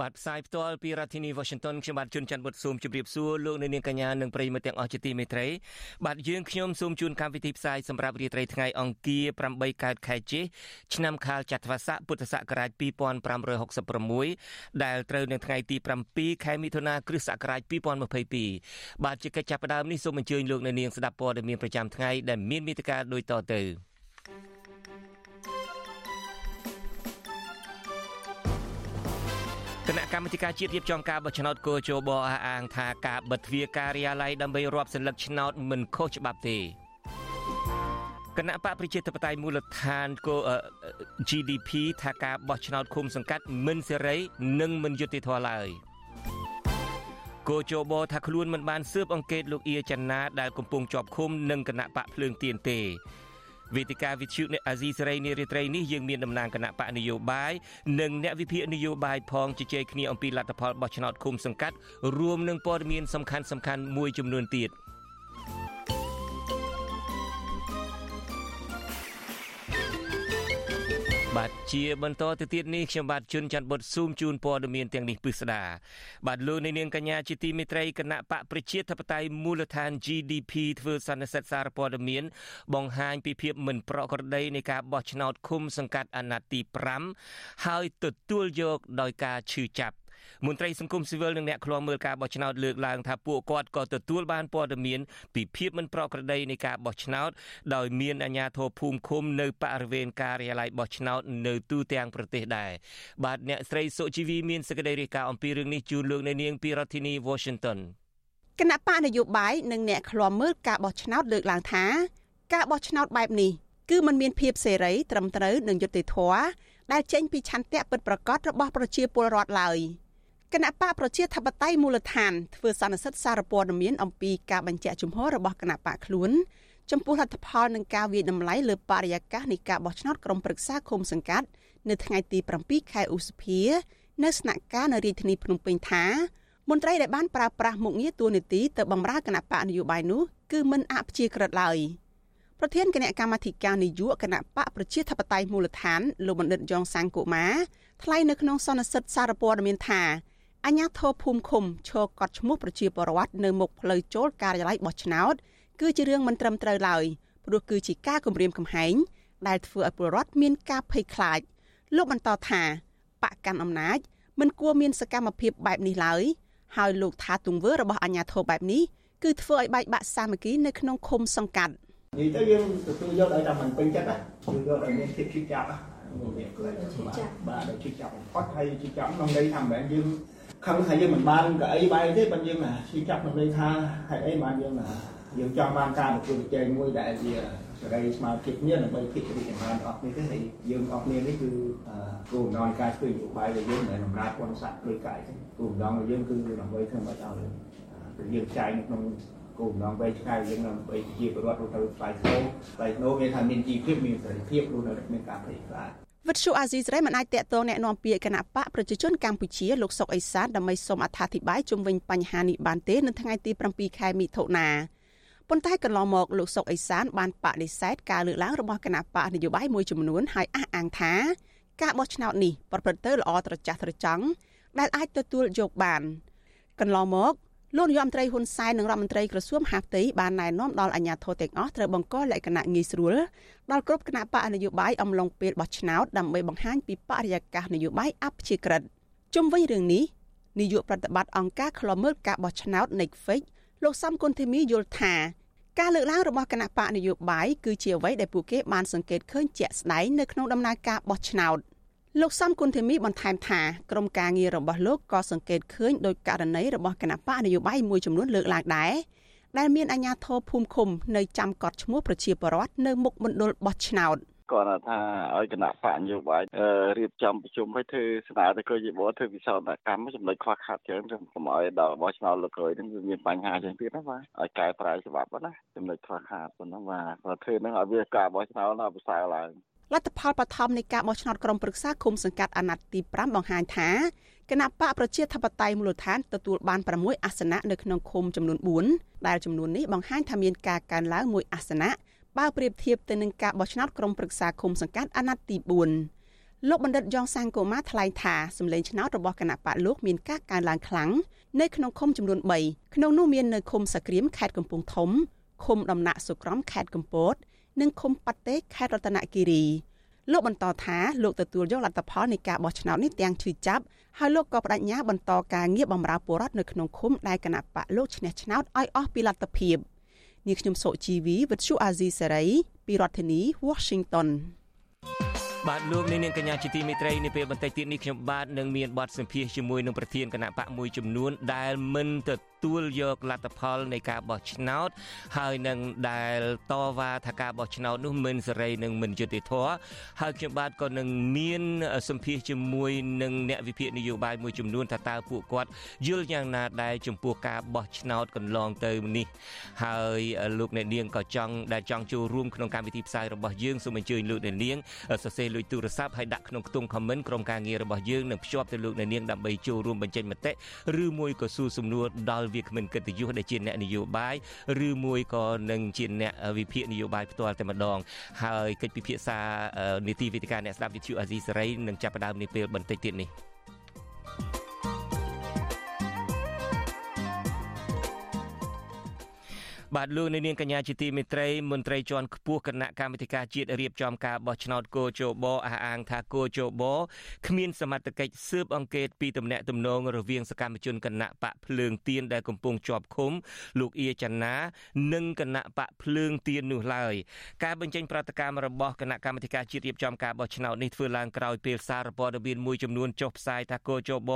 បាទផ្សាយផ្ទាល់ពីរដ្ឋធានី Washington ខ្ញុំបាទជួនច័ន្ទបុតស៊ូមជម្រាបសួរលោកអ្នកនាងកញ្ញានិងប្រិយមិត្តទាំងអស់ជាទីមេត្រីបាទយើងខ្ញុំសូមជូនកម្មវិធីផ្សាយសម្រាប់រាត្រីថ្ងៃអង្គារ8កើតខែជេឆ្នាំខាលចត្វាស័កពុទ្ធសករាជ2566ដែលត្រូវនៅថ្ងៃទី7ខែមិថុនាគ្រិស្តសករាជ2022បាទជាកិច្ចចាប់ផ្ដើមនេះសូមអញ្ជើញលោកអ្នកនាងស្ដាប់ព័ត៌មានប្រចាំថ្ងៃដែលមានមេត្តាដូចតទៅ គណៈកម្មាធិការជាតិរៀបចំការបោះឆ្នោតគោជបអះអាងថាការបិទទ្វារការិយាល័យដើម្បីរាប់សន្លឹកឆ្នោតមិនខុសច្បាប់ទេគណៈបកប្រជាធិបតេយ្យមូលដ្ឋានគោ GDP ថាការបោះឆ្នោតឃុំសង្កាត់មិនសេរីនិងមិនយុត្តិធម៌ឡើយគោជបថាខ្លួនមិនបានស៊ើបអង្កេតលោកអៀចនាដែលកំពុងជាប់ឃុំនឹងគណៈបកភ្លើងទៀនទេ វេទិកាវិទ្យុអ្នកអាស៊ីសេរីនារីត្រីនេះយើងមានតំណាងគណៈបកនយោបាយនិងអ្នកវិភាគនយោបាយផងជជែកគ្នាអំពីលទ្ធផលបោះឆ្នោតឃុំសង្កាត់រួមនឹងព័ត៌មានសំខាន់សំខាន់មួយចំនួនទៀត។ បាទជាបន្តទៅទៀតនេះខ្ញុំបាទជួនច័ន្ទបុតស៊ូមជូនព័ត៌មានទាំងនេះពិស្ដាបាទលោកនាងកញ្ញាជាទីមេត្រីគណៈបកប្រជាធិបតេយ្យមូលដ្ឋាន GDP ធ្វើសន្និសីទសារព័ត៌មាន បង្ហាញពីភាពមិនប្រក្រតីនៃការបោះឆ្នោតឃុំសង្កាត់អាណត្តិទី5ហើយទទួលយកដោយការឈឺចាប់ មន្ត្រីសង្គមស៊ីវិលនិងអ្នកឃ្លាំមើលការបោះឆ្នោតលើកឡើងថាពួកគាត់ក៏ទទួលបានព័ត៌មានពីភាពមិនប្រក្រតីនៃការបោះឆ្នោតដោយមានអាជ្ញាធរភូមិឃុំនៅបរិវេណការិយាល័យបោះឆ្នោតនៅទូទាំងប្រទេសដែរបាទអ្នកស្រីសុជីវីមានសេចក្តីរាយការណ៍អំពីរឿងនេះជូនលោកនៅនាងពីរដ្ឋធានី Washington គណៈបកនយោបាយនិងអ្នកឃ្លាំមើលការបោះឆ្នោតលើកឡើងថា ការបោះឆ្នោតបែបនេះគឺมันមានភាពសេរីត្រឹមត្រូវនិងយុត្តិធម៌ដែលចេញពីឆន្ទៈពិតប្រាកដរបស់ប្រជាពលរដ្ឋឡើយ។ គណៈបកប្រជាធិបតេយ្យមូលដ្ឋានធ្វើសន្និសីទសារព័ត៌មានអំពីការបញ្ជាក់ជំហររបស់គណៈបកខ្លួនចំពោះលទ្ធផលនឹងការវិយតម្លៃលើបរិយាកាសនៃការបោះឆ្នោតក្រុមប្រឹក្សាឃុំសង្កាត់នៅថ្ងៃទី7ខែឧសភានៅស្នាក់ការនៅរាជធានីភ្នំពេញថាមន្ត្រីដែលបានប្រើប្រាស់មុខងារតួនាទីទៅបម្រើគណៈបកនយោបាយនោះគឺមិនអព្យាក្រឹតឡើយប្រធានគណៈកម្មាធិការនយោបាយគណៈបកប្រជាធិបតេយ្យមូលដ្ឋានលោកបណ្ឌិតយ៉ងសាំងកូម៉ាថ្លែងនៅក្នុងសន្និសីទសារព័ត៌មានថា អញ្ញាធរភូមិឃុំឈរកត់ឈ្មោះប្រជាពលរដ្ឋនៅមុខផ្លូវចូលការិយាល័យបោះឆ្នោតគឺជារឿងមិនត្រឹមត្រូវឡើយព្រោះគឺជាការគំរាមកំហែងដែលធ្វើឲ្យពលរដ្ឋមានការភ័យខ្លាចលោកបន្តថាបកកាន់អំណាចមិនគួរមានសកម្មភាពបែបនេះឡើយហើយលោកថាទង្វើរបស់អាជ្ញាធរបែបនេះគឺធ្វើឲ្យបែកបាក់សាមគ្គីនៅក្នុងឃុំសង្កាត់និយាយទៅយើងទទួលយកឲ្យតែមិនពេញចិត្តណាគឺយកឲ្យមានភាពជិះចាប់មានគួរចាប់បាទជិះចាប់បំផុតហើយជិះចាប់ក្នុងន័យថាមិនមែនយើង ខឹងថាយើងមិនបានកៅអីបាយទេបើយើងឈឺចាប់ក្នុងន័យថាហេតុអីបានយើងយើងចង់បានការប្រកួតប្រជែងមួយដែលជាសេរីស្មើភាពគ្នាដើម្បីភាពរីកចម្រើនអស់នេះទេហើយយើងអស់គ្នានេះគឺគោលបំណងការធ្វើនយោបាយរបស់យើងមិនមែនបំរើពលស័ក្តិដូចកាយទេគោលបំណងរបស់យើងគឺដើម្បីធ្វើឲ្យឲ្យយើងចាយនៅក្នុងគោលបំណងវែងឆ្ងាយយើងដើម្បីជាពលរដ្ឋទៅផ្លាយធ្លោផ្លាយធ្លោមានថាមានជីវភាពមានសេរីភាពរស់នៅមានការភ័យខ្លាច វិទ្យុអាស៊ីសេរីមិនអាចតាក់ទងแนะនាំពាក្យគណៈបកប្រជាជនកម្ពុជាលោកសុកអេសានដើម្បីសូមអត្ថាធិប្បាយជុំវិញបញ្ហានេះបានទេនៅថ្ងៃទី7ខែមិថុនាប៉ុន្តែកន្លងមកលោកសុកអេសានបានបដិសេធការលើកឡើងរបស់គណៈបកនយោបាយមួយចំនួនហើយអះអាងថាការបោះឆ្នោតនេះប្រព្រឹត្តទៅល្អត្រចះត្រចង់ដែលអាចទទួលយកបាន កន្លងមក លោកនាយរដ្ឋមន្ត្រីហ៊ុនសែននិងរដ្ឋមន្ត្រីក្រសួងមហាផ្ទៃបានណែនាំដល់អាជ្ញាធរទាំងអស់ត្រូវបង្កលក្ខណៈងាយស្រួលដល់គ្រប់គណៈបកនយោបាយអំឡុងពេលបោះឆ្នោតដើម្បីបង្ហាញពីបរិយាកាសនយោបាយអព្យាក្រឹតជុំវិញរឿងនេះនាយកប្រតិបត្តិអង្គការឃ្លាំមើលការបោះឆ្នោត Netflix លោកសំគុណធីមីយល់ថាការលើកឡើងរបស់គណៈបកនយោបាយគឺជាអ្វីដែលពួកគេបានសង្កេតឃើញជាក់ស្ដែងនៅក្នុងដំណើរការបោះឆ្នោត។ លោកសំគុណធីមីបន្ថែមថាក្រុមការងាររបស់លោកក៏សង្កេតឃើញដោយករណីរបស់គណៈបកនយោបាយមួយចំនួនលើកឡើងដែរដែលមានអាជ្ញាធរភូមិឃុំនៅចាំកត់ឈ្មោះប្រជាពលរដ្ឋនៅមុខមណ្ឌលបោះឆ្នោតគាត់ថាឲ្យគណៈបកនយោបាយរៀបចំប្រជុំឲ្យធ្វើស្នើទៅគយយបធ្វើវិសោធនកម្មចំណុចខ្វះខាតច្រើនខ្ញុំកុំឲ្យដល់បោះឆ្នោតលោកក្រោយនឹងវាមានបញ្ហាចឹងទៀតណាបាទឲ្យកែប្រែច្បាប់ណាចំណុចខ្វះខាតប៉ុណ្ណឹងបាទគាត់ធ្វើនឹងឲ្យវាការបោះឆ្នោតដល់ប្រសើរឡើង លទ្ធផលបឋមនៃការបោះឆ្នោតក្រុមប្រឹក្សាគុំសង្កាត់អាណត្តិទី5បង្ហាញថាគណៈបកប្រជាធិបតេយ្យមូលដ្ឋានទទួលបាន6អាសនៈនៅក្នុងឃុំចំនួន4ដែលចំនួននេះបង្ហាញថាមានការកើនឡើងមួយអាសនៈបើប្រៀបធៀបទៅនឹងការបោះឆ្នោតក្រុមប្រឹក្សាឃុំសង្កាត់អាណត្តិទី4លោកបណ្ឌិតយ៉ងសាងកូម៉ាថ្លែងថាសម្លេងឆ្នោតរបស់គណៈបកលោកមានការកើនឡើងខ្លាំងនៅក្នុងឃុំចំនួន3ក្នុងនោះមាននៅឃុំសក្រៀមខេត្តកំពង់ធំឃុំដំណាក់សុក្រំខេត្តកំពត និងឃុំប៉ាត់តេខេត្តរតនគិរីលោកបន្តថាលោកទទួលយកលទ្ធផលនៃការបោះឆ្នោតនេះទាំងឈឺចាប់ហើយលោកក៏បដិញ្ញាបន្តការងារបម្រើពលរដ្ឋនៅក្នុងឃុំដែលគណៈបកលោកឈ្នះឆ្នោតឲ្យអស់ពីលទ្ធភាពនាងខ្ញុំសុជីវីវិទ្យុអាស៊ីសេរីពីរដ្ឋធានី Washington បាទលោកនាងកញ្ញាជាទីមេត្រីនាពេលបន្តិចទៀតនេះខ្ញុំបាទនឹងមានបទសម្ភាសជាមួយនឹងប្រធានគណៈបកមួយចំនួនដែលមិនទ ទួលយកលទ្ធផលនៃការបោះឆ្នោត ហើយនឹងដែលតវ៉ាថាការបោះឆ្នោតនោះមិនសេរីនិងមិនយុត្តិធម៌ហើយខ្ញុំបាទក៏នឹងមានសម្ភាសជាមួយនឹងអ្នកវិភាគនយោបាយមួយចំនួនថាតើពួកគាត់យល់យ៉ាងណាដែរចំពោះការបោះឆ្នោតកន្លងទៅនេះហើយលោកអ្នកនាងក៏ចង់ដែលចង់ចូលរួមក្នុងកម្មវិធីផ្សាយរបស់យើងសូមអញ្ជើញលោកអ្នកនាងសរសេរលុយទូរស័ព្ទហើយដាក់ក្នុងខ្ទង់ comment ក្រុមការងាររបស់យើងនឹងភ្ជាប់ទៅលោកអ្នកនាងដើម្បីចូលរួមបញ្ចេញមតិឬមួយក៏សួរសំណួរដល់វាគ្មិនកិត្តិយសដែលជាអ្នកនយោបាយឬមួយក៏នឹងជាអ្នកវិភាគនយោបាយផ្ទាល់តែម្ដងហើយកិច្ចពិភាក្សានីតិវិទ្យាអ្នកស្ដាប់វិទ្យុអាស៊ីសេរីនឹងចាប់ផ្ដើមនាពេលបន្តិចទៀតនេះ បាទលោកនាងកញ្ញាជាទីមេត្រីមន្ត្រីជាន់ខ្ពស់គណៈកម្មាធិការជាតិរៀបចំការបោះឆ្នោតគោជបអះអាងថាគោជបគ្មានសមត្ថកិច្ចស៊ើបអង្កេតពីទំនាក់ទំនងរវាងសកម្មជនគណៈបកភ្លើងទៀនដែលកំពុងជាប់ឃុំលោកអៀចាណានិងគណៈបកភ្លើងទៀននោះឡើយការបញ្ចេញប្រតិកម្មរបស់គណៈកម្មាធិការជាតិរៀបចំការបោះឆ្នោតនេះធ្វើឡើងក្រោយពេលសារព័ត៌មានមួយចំនួនចុះផ្សាយថាគោជប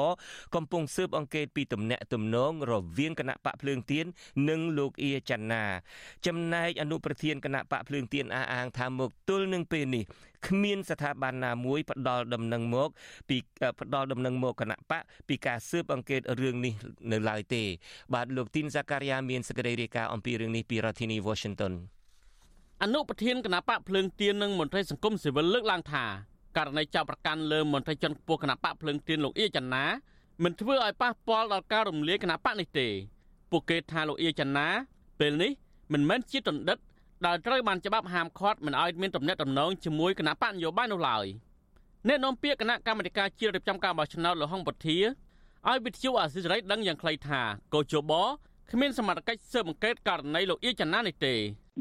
កំពុងស៊ើបអង្កេតពីទំនាក់ទំនងរវាងគណៈបកភ្លើងទៀននិងលោកអៀចាណាចំណែកអនុប្រធានគណៈបកភ្លើងទៀនអះអាងថាមកទល់នឹងពេលនេះគ្មានស្ថាប័នណាមួយផ្ដល់ដំណឹងមក ពីផ្ដល់ដំណឹងមកគណៈបកពីការស៊ើបអង្កេតរឿងនេះនៅឡើយទេ បាទលោកទីនសាការីយ៉ាមានសេចក្តីរាយការណ៍អំពីរឿងនេះពីរដ្ឋធានី Washington អនុប្រធានគណៈបកភ្លើងទៀននិងមន្ត្រីសង្គមស៊ីវិលលើកឡើងថាករណីចាប់ប្រកាន់លើមន្ត្រីជាន់ខ្ពស់គណៈបកភ្លើងទៀនលោកអៀចន្ទាមិនធ្វើឲ្យប៉ះពាល់ដល់ការរំលាយគណៈបកនេះទេពួកគេថាលោកអៀចន្ទា ពេលនេះមិនមែនជាតណ្ឌិតដែលត្រូវបានច្បាប់ហាមឃាត់មិនឲ្យមានទំនាក់ទំនងជាមួយគណៈបកនយោបាយនោះឡើយអ្នកនាំពាក្យគណៈកម្មាធិការជាតិរៀបចំការបោះឆ្នោតលោកហុងពធាឲ្យវិទ្យុអាស៊ីសេរីដឹងយ៉ាងខ្លីថាកោជបគ្មានសមត្ថកិច្ចស៊ើបអង្កេតករណីលោកអៀចនានេះទេ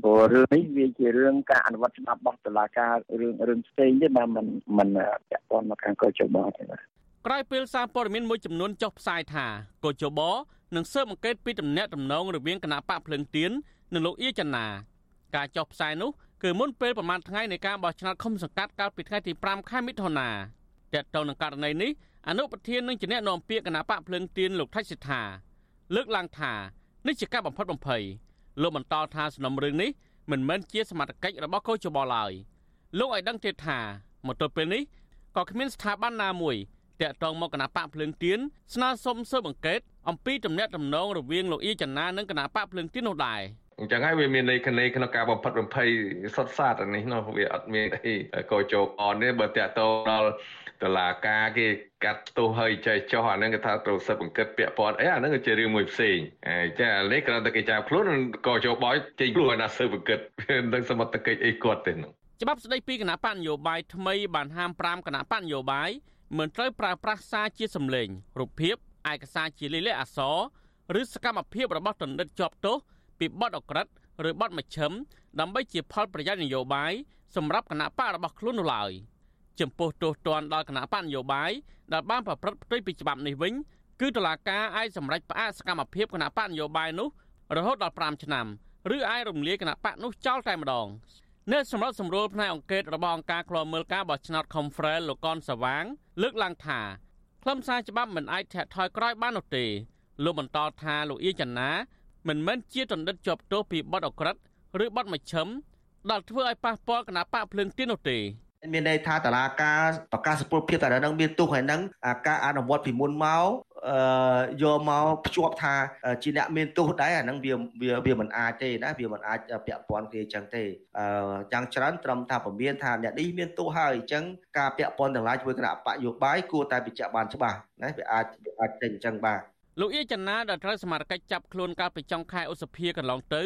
ព្រោះរឿងនេះវាជារឿងការអនុវត្តច្បាប់របស់តុលាការរឿងរឿងផ្សេងទេបាទមិនមិនពាក់ព័ន្ធមកខាងកោជបទេបាទ ក្រោយពេលសារព័ត៌មានមួយចំនួនចុះផ្សាយថាកោជបនឹងស៊ើបអង្កេតពីទំនាក់ទំនងរវាងគណៈបកភ្លឹងទៀននិងលោកអៀចន្ទាការចុះផ្សាយនោះគឺមុនពេលប្រមាណថ្ងៃនៃការបោះឆ្នោតឃុំសង្កាត់កាលពីថ្ងៃទី5ខែមិថុនាតើតទៅនឹងករណីនេះអនុប្រធាននឹងជាអ្នកនាំពាក្យគណៈបកភ្លើងទៀនលោកថៃសិដ្ឋាលើកឡើងថានេះជាការបំផិតបំភ័យលោកបន្តថាសំណុំរឿងនេះមិនមែនជាសមត្ថកិច្ចរបស់កោជបឡើយលោកឲ្យដឹងទៀតថាមកទល់ពេលនេះក៏គ្មានស្ថាប័នណាមួយ តាក់ទងមកគណៈបកភ្លើងទៀនស្នើសុំស៊ើបអង្កេតអំពីទំនាក់ទំនងរវាងលោកអ៊ីចនានិងគណៈបកភ្លើងទៀននោះដែរអញ្ចឹងហើយវាមានន័យគ្នាក្នុងការបំផិតបំភ័យសុទ្ធសាធនេះនោះវាអត់មានអីកោជោអនទេបើតាក់ទងដល់តឡាការគេកាត់ទោសហើយចែកចោះអាហ្នឹងគេថាត្រូវសិបបង្កិតពាក់ព័ន្ធអីអាហ្នឹងគឺជារឿងមួយផ្សេងអញ្ចឹងលេខគ្រាន់តែគេចាប់ខ្លួនកោជោបយចេញខ្លួនណាសិបបង្កិតនឹងសមត្ថកិច្ចអីគាត់ទេនោះច្បាប់ស្ដីពីគណៈបញ្ញយោបាយថ្មីបានហាម5គណៈបញ្ញយោបាយ មិនត្រូវប្រើប្រាស់សារជាសម្លេងរូបភាពឯកសារជាលេខអក្សរឬសកម្មភាពរបស់ទណ្ឌិតជាប់ទោសពីបទអក្រិតឬបទមជ្ឈិមដើម្បីជាផលប្រយោជន៍នយោបាយសម្រាប់គណៈបករបស់ខ្លួននោះឡើយចំពោះទោសទណ្ឌដល់គណៈបកនយោបាយដែលបានប្រព្រឹត្តផ្ទុយពីច្បាប់នេះវិញគឺតុលាការអាចសម្រេចផ្អាកសកម្មភាពគណៈបកនយោបាយនោះរហូតដល់5ឆ្នាំឬអាចរំលាយគណៈបកនោះចោលតែម្ដងអ្នកសម្រាប់សម្រួលផ្នែកអង្គការរបស់អង្គការឃ្លាំមើលការបោះឆ្នោត Confrel លោកកនសវាង លើកឡើងថាខ្លឹមសារច្បាប់មិនអាចធាក់ថយក្រោយបាននោះទេលោកបន្តថាលោកអៀចន្ទាមិនមែនជាដណ្ឌិតជាប់ទោសពីបទអក្រិត ឬបទមជ្ឈិមដែលធ្វើឲ្យប៉ះពាល់គណៈបកភ្លើងទៀននោះទេ មានន័យថាតឡាការប្រកាសពលភាពតែនឹងមានទោសហើយនឹងការអនុវត្តពីមុនមកអឺយកមកភ្ជាប់ថាជាអ្នកមានទោសដែរអាហ្នឹងវាវាវាមិនអាចទេណាវាមិនអាចពាក់ព័ន្ធគេអញ្ចឹងទេអឺយ៉ាងច្រើនត្រឹមថាពមៀនថាអ្នកនេះមានទោសហើយអញ្ចឹងការពាក់ព័ន្ធទាំងឡាយជាមួយគណៈបកយោបាយគួរតែបញ្ជាក់បានច្បាស់ណាវាអាចវាអាចទេអញ្ចឹងបាទលោកអៀចនាដែលត្រូវសមាជិកចាប់ខ្លួនកាលពីចុងខែឧសភាកន្លងទៅ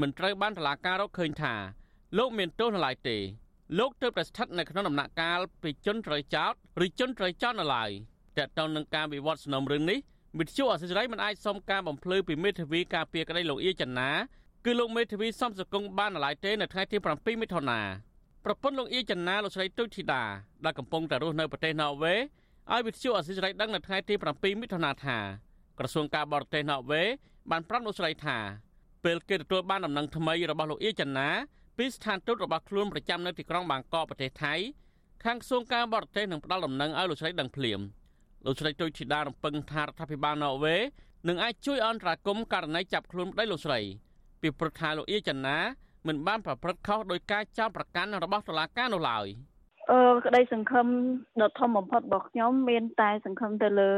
មិនត្រូវបានតុលាការរកឃើញថាលោកមានទោសនៅឡើយទេ លោកទើបតែស្ថិតនៅក្នុងដំណាក់កាលពីជនត្រូវចោតឬជនត្រូវចោតនៅឡើយតើតើនឹងការវិវត្តសំណុំរឿងនេះវិទ្យុអសិរ័យមិនអាចសុំការបំភ្លឺពីមេធាវីការពារក្តីលោកអៀចនាគឺលោកមេធាវីសំសកុងបាននៅឡើយទេនៅថ្ងៃទី7មិថុនាប្រពន្ធលោកអៀចនាលោកស្រីទុយធីតាដែលកំពុងតែរស់នៅប្រទេសណ័រវេឲ្យវិទ្យុអសិរ័យដឹងនៅថ្ងៃទី7មិថុនាថាក្រសួងការបរទេសណ័រវេបានប្រាប់លោកស្រីថាពេលគេទទួលបានដំណឹងថ្មីរបស់លោកអៀចនា ពីស្ថានទូតរបស់ខ្លួនប្រចាំនៅទីក្រុងបាងកកប្រទេសថៃខាងក្រសួងការបរទេសនឹងផ្ដល់ដំណឹងឲ្យលោកស្រីដឹងភ្លាមលោកស្រីទុយធីតារំពឹងថារដ្ឋាភិបាលណ័រវេនឹងអាចជួយអន្តរាគមន៍ករណីចាប់ខ្លួនប្តីលោកស្រីពីព្រឹកថាលោកអៀចនាមិនបានប្រព្រឹត្តខុសដោយការចោទប្រកាន់របស់តុលាការនោះឡើយ។ អឺក្តីសង្ឃឹមដ៏ធំបំផុតរបស់ខ្ញុំមានតែសង្ឃឹមទៅលើ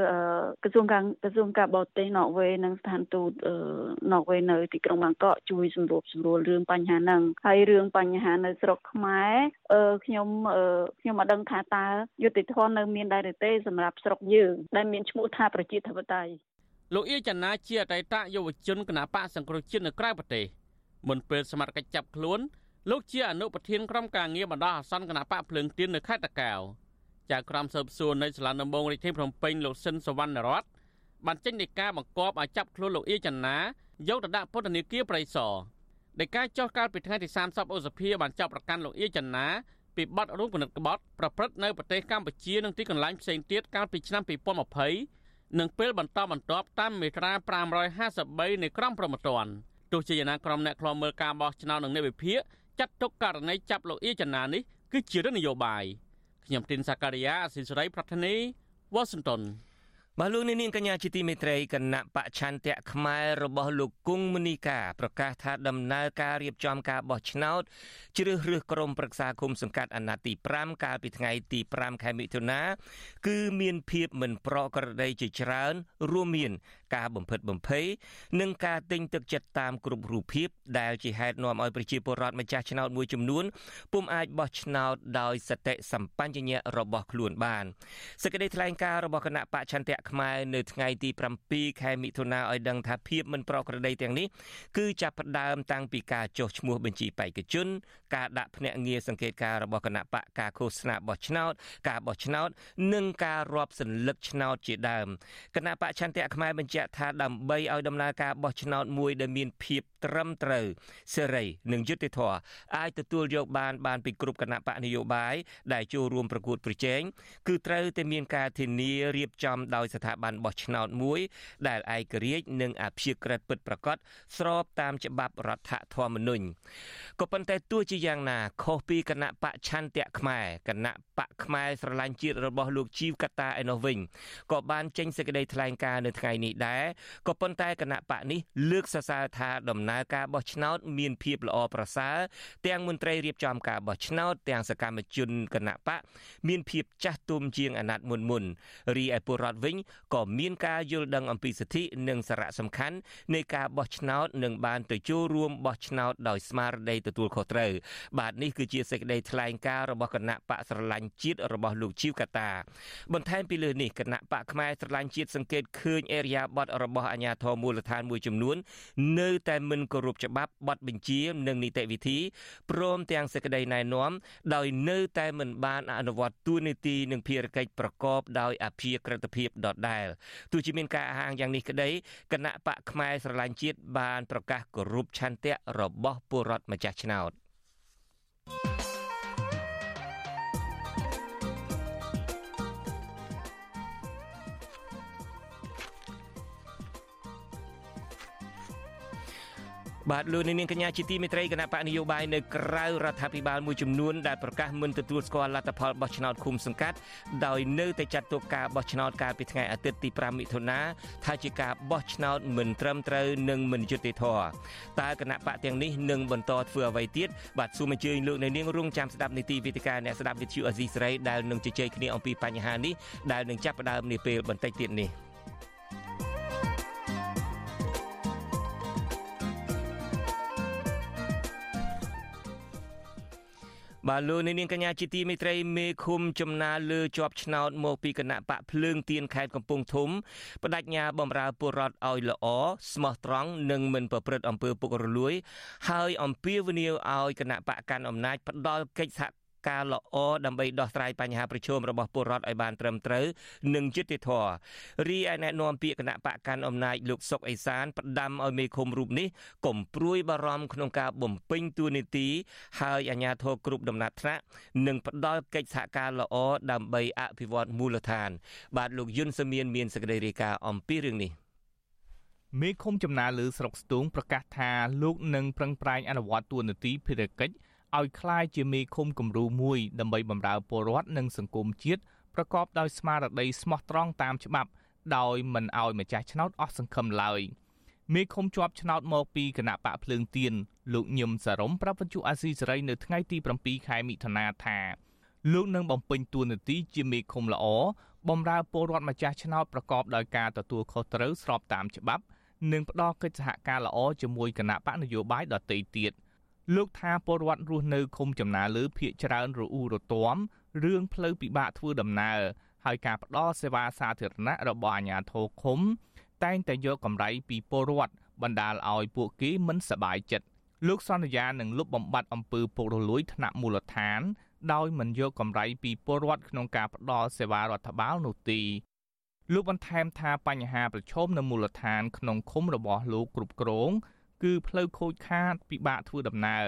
ក្រសួងការក្រសួងការបរទេសណ័រវេនិងស្ថានទូតណ័រវេនៅទីក្រុងបាងកកជួយសម្របសម្រួលរឿងបញ្ហាហ្នឹងហើយរឿងបញ្ហានៅស្រុកខ្មែរអឺខ្ញុំខ្ញុំមិនដឹងថាតើយុតិធម៌នៅមានដែរឬទេសម្រាប់ស្រុកយើងដែលមានឈ្មោះថាប្រជាធិបតេយ្យលោកអៀចនាជាអតីតយុវជនគណបកសង្គ្រោះជាតិនៅក្រៅប្រទេសមុនពេលសមត្ថកិច្ចចាប់ខ្លួន លោកជាអនុប្រធានក្រុមការងារបណ្ដោះអាសន្នគណៈបកភ្លើងទៀននៅខេត្តតាកែវចៅក្រមស៊ើបសួរនៅសាលាដំបងរាជធានីភ្នំពេញលោកស៊ិនសវណ្ណរតបានចេញនៃការបង្គាប់ឲ្យចាប់ខ្លួនលោកអៀចនាយកទៅដាក់ពន្ធនាគារប្រៃសណនៃការចោះកាលពីថ្ងៃទី30ឧសភាបានចាប់ប្រកាន់លោកអៀចនាពីបទរួមគណិតក្បត់ប្រព្រឹត្តនៅប្រទេសកម្ពុជានិងទីកន្លែងផ្សេងទៀតកាលពីឆ្នាំ2020និងពេលបន្តបន្ទាប់តាមមាត្រា553នៃក្រមព្រហ្មទណ្ឌទោះជាយ៉ាងណាក្រុមអ្នកខ្លាំមើលការបោះឆ្នោតនិងអ្នកវិភាគ ចាត់ទុកករណីចាប់លោកអៀចនានេះគឺជារឿងនយោបាយខ្ញុំទីនសាការីយ៉ាអសិសរីប្រធានីវ៉ាស៊ីនតោនបាទលោកនាងកញ្ញាជាទីមេត្រីគណៈបច្ឆន្ទៈខ្មែររបស់លោកគង់មនីកាប្រកាសថាដំណើរការរៀបចំការបោះឆ្នោតជ្រើសរើសក្រុមប្រឹក្សាគុំសង្កាត់អាណត្តិទី5កាលពីថ្ងៃទី5ខែមិថុនាគឺមានភាពមិនប្រក្រតីជាច្រើនរួមមានការបំផិតបំភ័យនិងការទិញទឹកចិត្តតាមគ្រប់រូបភាពដែលជាហេតុនាំឲ្យប្រជាពលរដ្ឋម្ចាស់ឆ្នោតមួយចំនួនពុំអាចបោះឆ្នោតដោយសតិសម្បញ្ញៈរបស់ខ្លួនបានសេចក្តីថ្លែងការណ៍របស់គណៈបច្ឆន្ទៈខ្មែរនៅថ្ងៃទី7ខែមិថុនាឲ្យដឹងថាភាពមិនប្រក្រតីទាំងនេះគឺចាប់ផ្ដើមតាំងពីការចុះឈ្មោះបញ្ជីបេក្ខជនការដាក់ភ្នាក់ងារសង្កេតការរបស់គណៈបកការឃោសនាបោះឆ្នោតការបោះឆ្នោត និងការរាប់សន្លឹកឆ្នោតជាដើមគណៈបច្ឆន្ទៈខ្មែរបញ្ជាក់ថាដើម្បីឲ្យដំណើរការបោះឆ្នោតមួយដែលមានភាព ត្រឹមត្រូវសេរីនិងយុត្តិធម៌អាចទទួលយកបានបានពីគ្រប់គណៈបកនយោបាយដែលចូលរួមប្រកួតប្រជែងគឺត្រូវតែមានការធានារៀបចំដោយស្ថាប័នបោះឆ្នោតមួយ ដែលឯករាជ្យនិងអព្យាក្រឹតពិតប្រាកដស្របតាមច្បាប់រដ្ឋធម្មនុញ្ញក៏ប៉ុន្តែទោះជាយ៉ាងណាខុសពីគណៈបច្ឆន្ទៈខ្មែរគណៈបកខ្មែរស្រឡាញ់ជាតិរបស់លោកជីវកតាឯនោះវិញក៏បានចេញសេចក្តីថ្លែងការណ៍នៅថ្ងៃនេះដែរក៏ប៉ុន្តែគណៈបកនេះលើកសរសើរថាដំណើរការបោះឆ្នោត មានភាពល្អប្រសើរទាំងមន្ត្រីរៀបចំការបោះឆ្នោតទាំងសកម្មជនគណៈបកមានភាពចាស់ទុំជាងអាណត្តិមុនមុនរីឯពលរដ្ឋវិញក៏មានការយល់ដឹងអំពីសិទ្ធិនិងសារៈសំខាន់នៃការបោះឆ្នោតនិងបានទៅចូលរួមបោះឆ្នោតដោយស្មារតីទទួលខុសត្រូវបាទនេះគឺជាសេចក្តីថ្លែងការណ៍របស់គណៈបកស្រឡាញ់ជាតិរបស់លោកជីវកតាបន្ថែមពីលើនេះគណៈបកខ្មែរស្រឡាញ់ជាតិសង្កេតឃើញអេរិយាប័តរបស់អាជ្ញាធរមូលដ្ឋានមួយចំនួននៅតែមិនគោរពច្បាប់បទបញ្ជា និងនីតិវិធីព្រមទាំងសេចក្តីណែនាំដោយនៅតែមិនបានអនុវត្តទួនាទីនិងភារកិច្ចប្រកបដោយអព្យាក្រឹតភាពដដែលទោះជាមានការអះអាងយ៉ាងនេះក្តីគណៈបកខ្មែរស្រឡាញ់ជាតិបានប្រកាសគោរពឆន្ទៈរបស់ពលរដ្ឋម្ចាស់ឆ្នោត– បាទលោកនាងកញ្ញាជាទីមេត្រីគណៈបកនយោបាយនៅក្រៅរដ្ឋាភិបាលមួយចំនួនដែលប្រកាសមិនទទួលស្គាល់លទ្ធផលបោះឆ្នោតឃុំសង្កាត់ដោយនៅតែចាត់ទុកការបោះឆ្នោតកាលពីថ្ងៃអាទិត្យទី5មិថុនាថាជាការបោះឆ្នោតមិនត្រឹមត្រូវនិងមិនយុត្តិធម៌តើគណៈបកទាំងនេះនឹងបន្តធ្វើអ្វីទៀតបាទសូមអញ្ជើញលោកនាងរងចាំស្ដាប់នីតិវិទ្យាអ្នកស្ដាប់វិទ្យុអេស៊ីសេរីដែលនឹងជជែកគ្នាអំពីបញ្ហានេះដែលនឹងចាប់ផ្ដើមនាពេលបន្តិចទៀតនេះ។ បាទលោកនាងកញ្ញាជាទីមេត្រីមេឃុំចំណាលើជាប់ឆ្នោតមកពីគណៈបកភ្លើងទៀនខេត្តកំពង់ធំបដិញ្ញាបំរើពលរដ្ឋឲ្យល្អស្មោះត្រង់និងមិនប្រព្រឹត្តអំពើពុករលួយ ហើយអំពាវនាវឲ្យគណៈបកកាន់អំណាចផ្ដាល់កិច្ចសហ ការល្អដើម្បីដោះស្រាយបញ្ហាប្រឈមរបស់ពលរដ្ឋឲ្យបានត្រឹមត្រូវនិងយុត្តិធម៌រីឯអ្នកនាំពាក្យគណៈបកកាន់អំណាចលោកសុកអេសានផ្ដាំឲ្យមេឃុំរូបនេះកុំព្រួយបារម្ភក្នុងការបំពេញតួនាទីហើយអាជ្ញាធរគ្រប់ដំណាក់ថ្នាក់នឹងផ្ដល់កិច្ចសហការល្អដើម្បីអភិវឌ្ឍមូលដ្ឋាន បាទលោកយុនសមៀនមានសេចក្តីរាយការណ៍អំពីរឿងនេះមេឃុំចំណាលើស្រុកស្ទូងប្រកាសថាលោកនឹងប្រឹងប្រែងអនុវត្តតួនាទីភារកិច្ច ឲ្យคล้ายជាមេឃុំគំរូមួយដើម្បីបម្រើពលរដ្ឋនិងសង្គមជាតិប្រកបដោយស្មារតីស្មោះត្រង់តាមច្បាប់ដោយមិនឲ្យម្ចាស់ឆ្នោតអស់សង្ឃឹមឡើយមេឃុំជាប់ឆ្នោតមកពីគណៈបកភ្លើងទៀនលោកញឹមសារំប្រាប់វិទ្យុអាស៊ីសេរីនៅថ្ងៃទី7ខែមិថុនាថាលោកនឹងបំពេញតួនាទីជាមេឃុំល្អបំរើពលរដ្ឋម្ចាស់ឆ្នោតប្រកបដោយការទទួលខុសត្រូវស្របតាមច្បាប់និងផ្ដល់កិច្ចសហការល្អជាមួយគណៈបកនយោបាយដទៃទៀត។ លោកថាពលរដ្ឋរស់នៅឃុំចំណាលើភៀកច្រើនរអ៊ូរទាំរឿងផ្លូវពិបាកធ្វើដំណើរហើយការផ្ដល់សេវាសាធារណៈរបស់អាជ្ញាធរឃុំ តែងតែយកកម្រៃពីពលរដ្ឋបណ្ដាលឲ្យពួកគេមិនសប្បាយចិត្តលោកសន្យានឹងលុបបំបាត់អំពើពុករលួយថ្នាក់មូលដ្ឋាន ដោយមិនយកកម្រៃពីពលរដ្ឋក្នុងការផ្ដល់សេវារដ្ឋបាលនោះទេលោកបន្ថែមថាបញ្ហាប្រឈមនៅមូលដ្ឋានក្នុងឃុំរបស់លោកគ្រប់គ្រងគឺ ផ្លូវខូចខាតពិបាកធ្វើដំណើរ